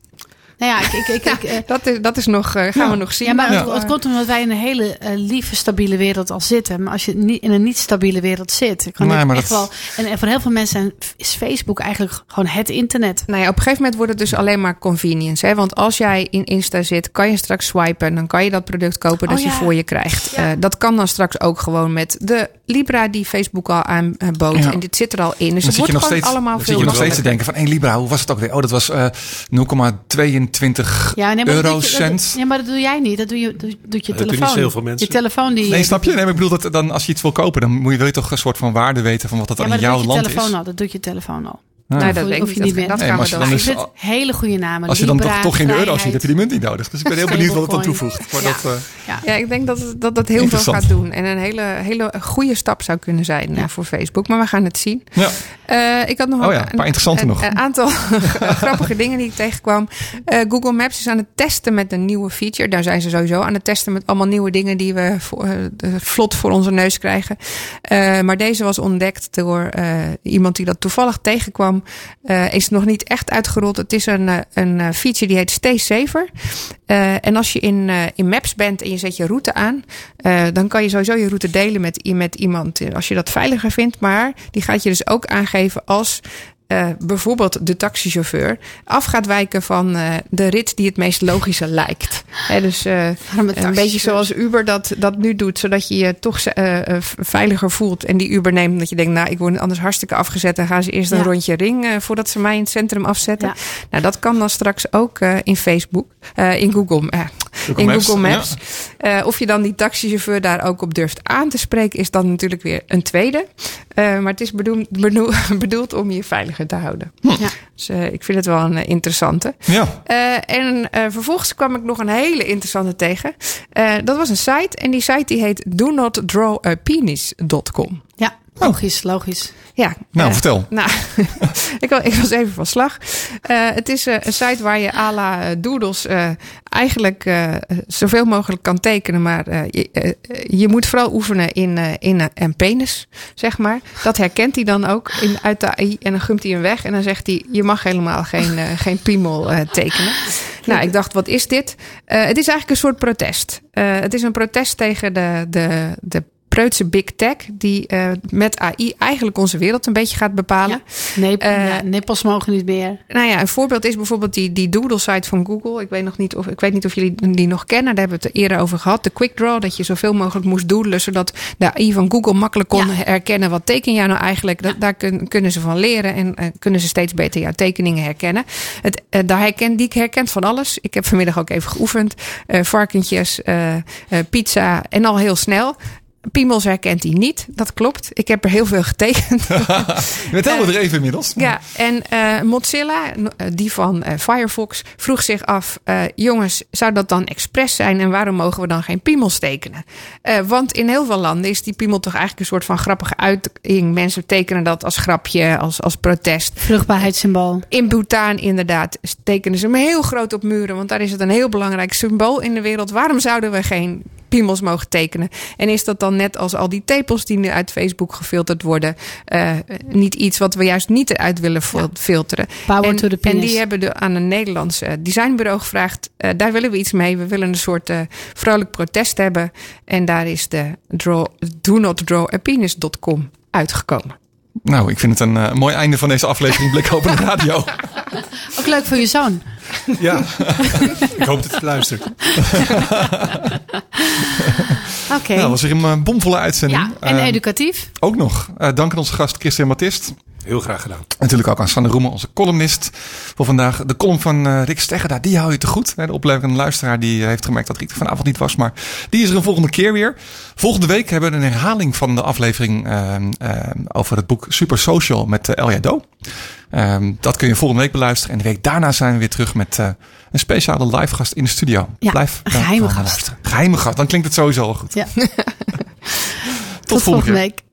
[SPEAKER 3] Nou ja, ik, ik, ik, ik, eh,
[SPEAKER 2] dat is, dat is nog, eh, gaan we nog zien.
[SPEAKER 3] ja, maar
[SPEAKER 2] Maar,
[SPEAKER 3] het, het komt omdat wij in een hele eh, lieve, stabiele wereld al zitten. Maar als je niet in een niet stabiele wereld zit, kan
[SPEAKER 1] Nee, maar
[SPEAKER 3] echt
[SPEAKER 1] dat-
[SPEAKER 3] wel. En, en voor heel veel mensen is Facebook eigenlijk gewoon het internet.
[SPEAKER 2] Nou ja, op een gegeven moment wordt het dus alleen maar convenience. Hè? Want als jij in Insta zit, kan je straks swipen. Dan kan je dat product kopen dat
[SPEAKER 3] Oh
[SPEAKER 2] je
[SPEAKER 3] ja.
[SPEAKER 2] voor je krijgt.
[SPEAKER 3] Ja.
[SPEAKER 2] Eh, dat kan dan straks ook gewoon met de Libra die Facebook al aanbood.
[SPEAKER 1] Ja.
[SPEAKER 2] En dit zit er al in. Dus
[SPEAKER 1] Dan
[SPEAKER 2] het wordt
[SPEAKER 1] nog
[SPEAKER 2] gewoon
[SPEAKER 1] steeds,
[SPEAKER 2] allemaal veel
[SPEAKER 1] zit je nog steeds te denken van, hé Libra, hoe was het ook weer? Oh, dat was eh 0,22
[SPEAKER 3] Ja, nee, dat dat-
[SPEAKER 1] eurocent.
[SPEAKER 3] ja, maar dat doe jij niet. Dat doe je, doe, doet je
[SPEAKER 4] Dat doen
[SPEAKER 3] telefoon.
[SPEAKER 4] niet heel veel mensen.
[SPEAKER 3] Je telefoon die.
[SPEAKER 1] Nee, snap je? Nee, maar ik bedoel, dat dan, als je iets wil kopen, dan moet je, wil je toch een soort van waarde weten van wat dat
[SPEAKER 3] Ja, maar
[SPEAKER 1] in
[SPEAKER 3] dat
[SPEAKER 1] jouw
[SPEAKER 3] doet je
[SPEAKER 1] land
[SPEAKER 3] telefoon
[SPEAKER 1] is.
[SPEAKER 3] al. Dat doet je telefoon al.
[SPEAKER 2] Nee, dat
[SPEAKER 3] Hoef je-
[SPEAKER 2] denk ik
[SPEAKER 3] je
[SPEAKER 2] niet.
[SPEAKER 3] meer.
[SPEAKER 2] Dat
[SPEAKER 1] Nee,
[SPEAKER 2] gaan we
[SPEAKER 1] dan dus-
[SPEAKER 3] vind hele goede namen.
[SPEAKER 1] Als je dan toch,
[SPEAKER 3] Libra,
[SPEAKER 1] toch geen euro ziet, heb je die munt niet nodig. Dus ik ben heel benieuwd wat het dan toevoegt. Maar
[SPEAKER 3] Ja.
[SPEAKER 1] dat, eh,
[SPEAKER 3] Ja.
[SPEAKER 2] Ja, ik denk dat het- dat, dat heel veel gaat doen. En een hele, hele goede stap zou kunnen zijn eh, voor Facebook. Maar we gaan het zien.
[SPEAKER 1] ja.
[SPEAKER 2] Eh, ik had nog
[SPEAKER 1] Oh ja, een paar interessante
[SPEAKER 2] een,
[SPEAKER 1] nog.
[SPEAKER 2] Een aantal *laughs* grappige dingen die ik tegenkwam. Eh, Google Maps is aan het testen met een nieuwe feature. Daar zijn ze sowieso aan het testen met allemaal nieuwe dingen die we voor, vlot voor onze neus krijgen. Eh, maar deze was ontdekt door eh, iemand die dat toevallig tegenkwam. Eh, is nog niet echt uitgerold. Het is een, eh, een eh, feature die heet Stay Safer. En als je in, in Maps bent en je zet je route aan, dan kan je sowieso je route delen met, met iemand als je dat veiliger vindt. Maar die gaat je dus ook aangeven als eh, bijvoorbeeld de taxichauffeur af gaat wijken van eh, de rit die het meest logische lijkt. Dus eh, een beetje zoals Uber dat, dat nu doet, zodat je je toch veiliger voelt. En die Uber neemt omdat je denkt, nou, ik word anders hartstikke afgezet. En gaan ze eerst een rondje ring voordat ze mij in het centrum afzetten.
[SPEAKER 3] Ja.
[SPEAKER 2] Nou, dat kan dan straks ook in Facebook, in Google,
[SPEAKER 1] Google
[SPEAKER 2] in
[SPEAKER 1] Maps,
[SPEAKER 2] Google Maps. Eh, of je dan die taxichauffeur daar ook op durft aan te spreken, is dan natuurlijk weer een tweede. Eh, maar het is bedoeld, bedoeld, *laughs* bedoeld om je veiliger te houden.
[SPEAKER 3] Ja.
[SPEAKER 2] Dus eh, ik vind het wel een interessante.
[SPEAKER 1] ja.
[SPEAKER 2] Eh, en eh, vervolgens kwam ik nog een hele interessante tegen. Eh, dat was een site en die site die heet do not draw a penis.com.
[SPEAKER 3] Ja, logisch, logisch.
[SPEAKER 2] Ja,
[SPEAKER 1] Nou,
[SPEAKER 2] eh,
[SPEAKER 1] vertel.
[SPEAKER 2] nou, *laughs* ik, wa- ik was even van slag. Eh, het is eh, een site waar je à la Doodles eigenlijk zoveel mogelijk kan tekenen. Maar je, je moet vooral oefenen in, in een- penis, zeg maar. Dat herkent hij dan ook in, uit de AI. En dan gumt hij hem weg. En dan zegt hij, je mag helemaal geen, geen piemel tekenen. Nou, ik dacht, wat is dit? Het is eigenlijk een soort protest. Het is een protest tegen de, de, de preutse big tech... die eh, met AI eigenlijk onze wereld een beetje gaat bepalen.
[SPEAKER 3] Ja. Nee,
[SPEAKER 2] Eh,
[SPEAKER 3] ja, nippels mogen niet meer.
[SPEAKER 2] Nou ja, een voorbeeld is bijvoorbeeld die, die Doodle-site van Google. Ik weet, nog niet of, ik weet niet of jullie die nog kennen. Daar hebben we het eerder over gehad. De Quick Draw, dat je zoveel mogelijk moest doodelen... zodat de AI van Google makkelijk kon
[SPEAKER 3] Ja.
[SPEAKER 2] herkennen... wat teken jij nou eigenlijk? Dat, Daar kun- kunnen ze van leren en eh, kunnen ze steeds beter jouw tekeningen herkennen. Het, eh, daar herken, die herkent van alles. Ik heb vanmiddag ook even geoefend. Eh, varkentjes, eh, eh, pizza en al heel snel... Piemels herkent hij niet, dat klopt. Ik heb er heel veel getekend. *laughs* *laughs*
[SPEAKER 1] Je bent helemaal er even inmiddels.
[SPEAKER 2] Ja, en eh, Mozilla, eh, die van eh, Firefox, vroeg zich af: eh, jongens, zou dat dan expres zijn en waarom mogen we dan geen piemels tekenen? Eh, want in heel veel landen is die piemel toch eigenlijk een soort van grappige uiting. Mensen tekenen dat als grapje, als, als protest.
[SPEAKER 3] Vruchtbaarheidssymbool.
[SPEAKER 2] In Bhutan inderdaad tekenen ze hem heel groot op muren, want daar is het een heel belangrijk symbool in de wereld. Waarom zouden we geen piemels mogen tekenen? En is dat dan net als al die tepels die nu uit Facebook gefilterd worden, eh, niet iets wat we juist niet eruit willen fil- filteren?
[SPEAKER 3] Power
[SPEAKER 2] en,
[SPEAKER 3] to the
[SPEAKER 2] en
[SPEAKER 3] penis.
[SPEAKER 2] die hebben de, aan een Nederlands eh, designbureau gevraagd. eh, daar willen we iets mee. We willen een soort eh, vrolijk protest hebben. En daar is de draw, do not draw a penis.com uitgekomen.
[SPEAKER 1] Nou, ik vind het een eh, mooi einde van deze aflevering Blik Open Radio. *laughs*
[SPEAKER 3] Ook leuk voor je zoon.
[SPEAKER 4] Ja, *laughs* ik hoop dat hij luistert. *laughs*
[SPEAKER 3] Oké.
[SPEAKER 1] Nou, was weer een eh, bomvolle uitzending.
[SPEAKER 3] ja, en
[SPEAKER 1] Eh,
[SPEAKER 3] educatief.
[SPEAKER 1] ook nog. Dank aan onze gast Christian Matist.
[SPEAKER 4] Heel graag gedaan.
[SPEAKER 1] Natuurlijk ook aan Sanne Roemer, onze columnist voor vandaag. De column van eh, Rick Steggeda, die hou je te goed. Hè, De opleidende luisteraar die heeft gemerkt dat Rick er vanavond niet was. Maar die is er een volgende keer weer. Volgende week hebben we een herhaling van de aflevering eh, eh, over het boek Super Social met uh, Elia Do. Ehm, dat kun je volgende week beluisteren. En de week daarna zijn we weer terug met eh, een speciale live gast in de studio.
[SPEAKER 3] Ja,
[SPEAKER 1] Blijf
[SPEAKER 3] geheime gast.
[SPEAKER 1] luisteren. Geheime gast, dan klinkt het sowieso al goed.
[SPEAKER 3] Ja. *laughs*
[SPEAKER 1] Tot,
[SPEAKER 3] Tot
[SPEAKER 1] volgende keer.
[SPEAKER 3] volgende week.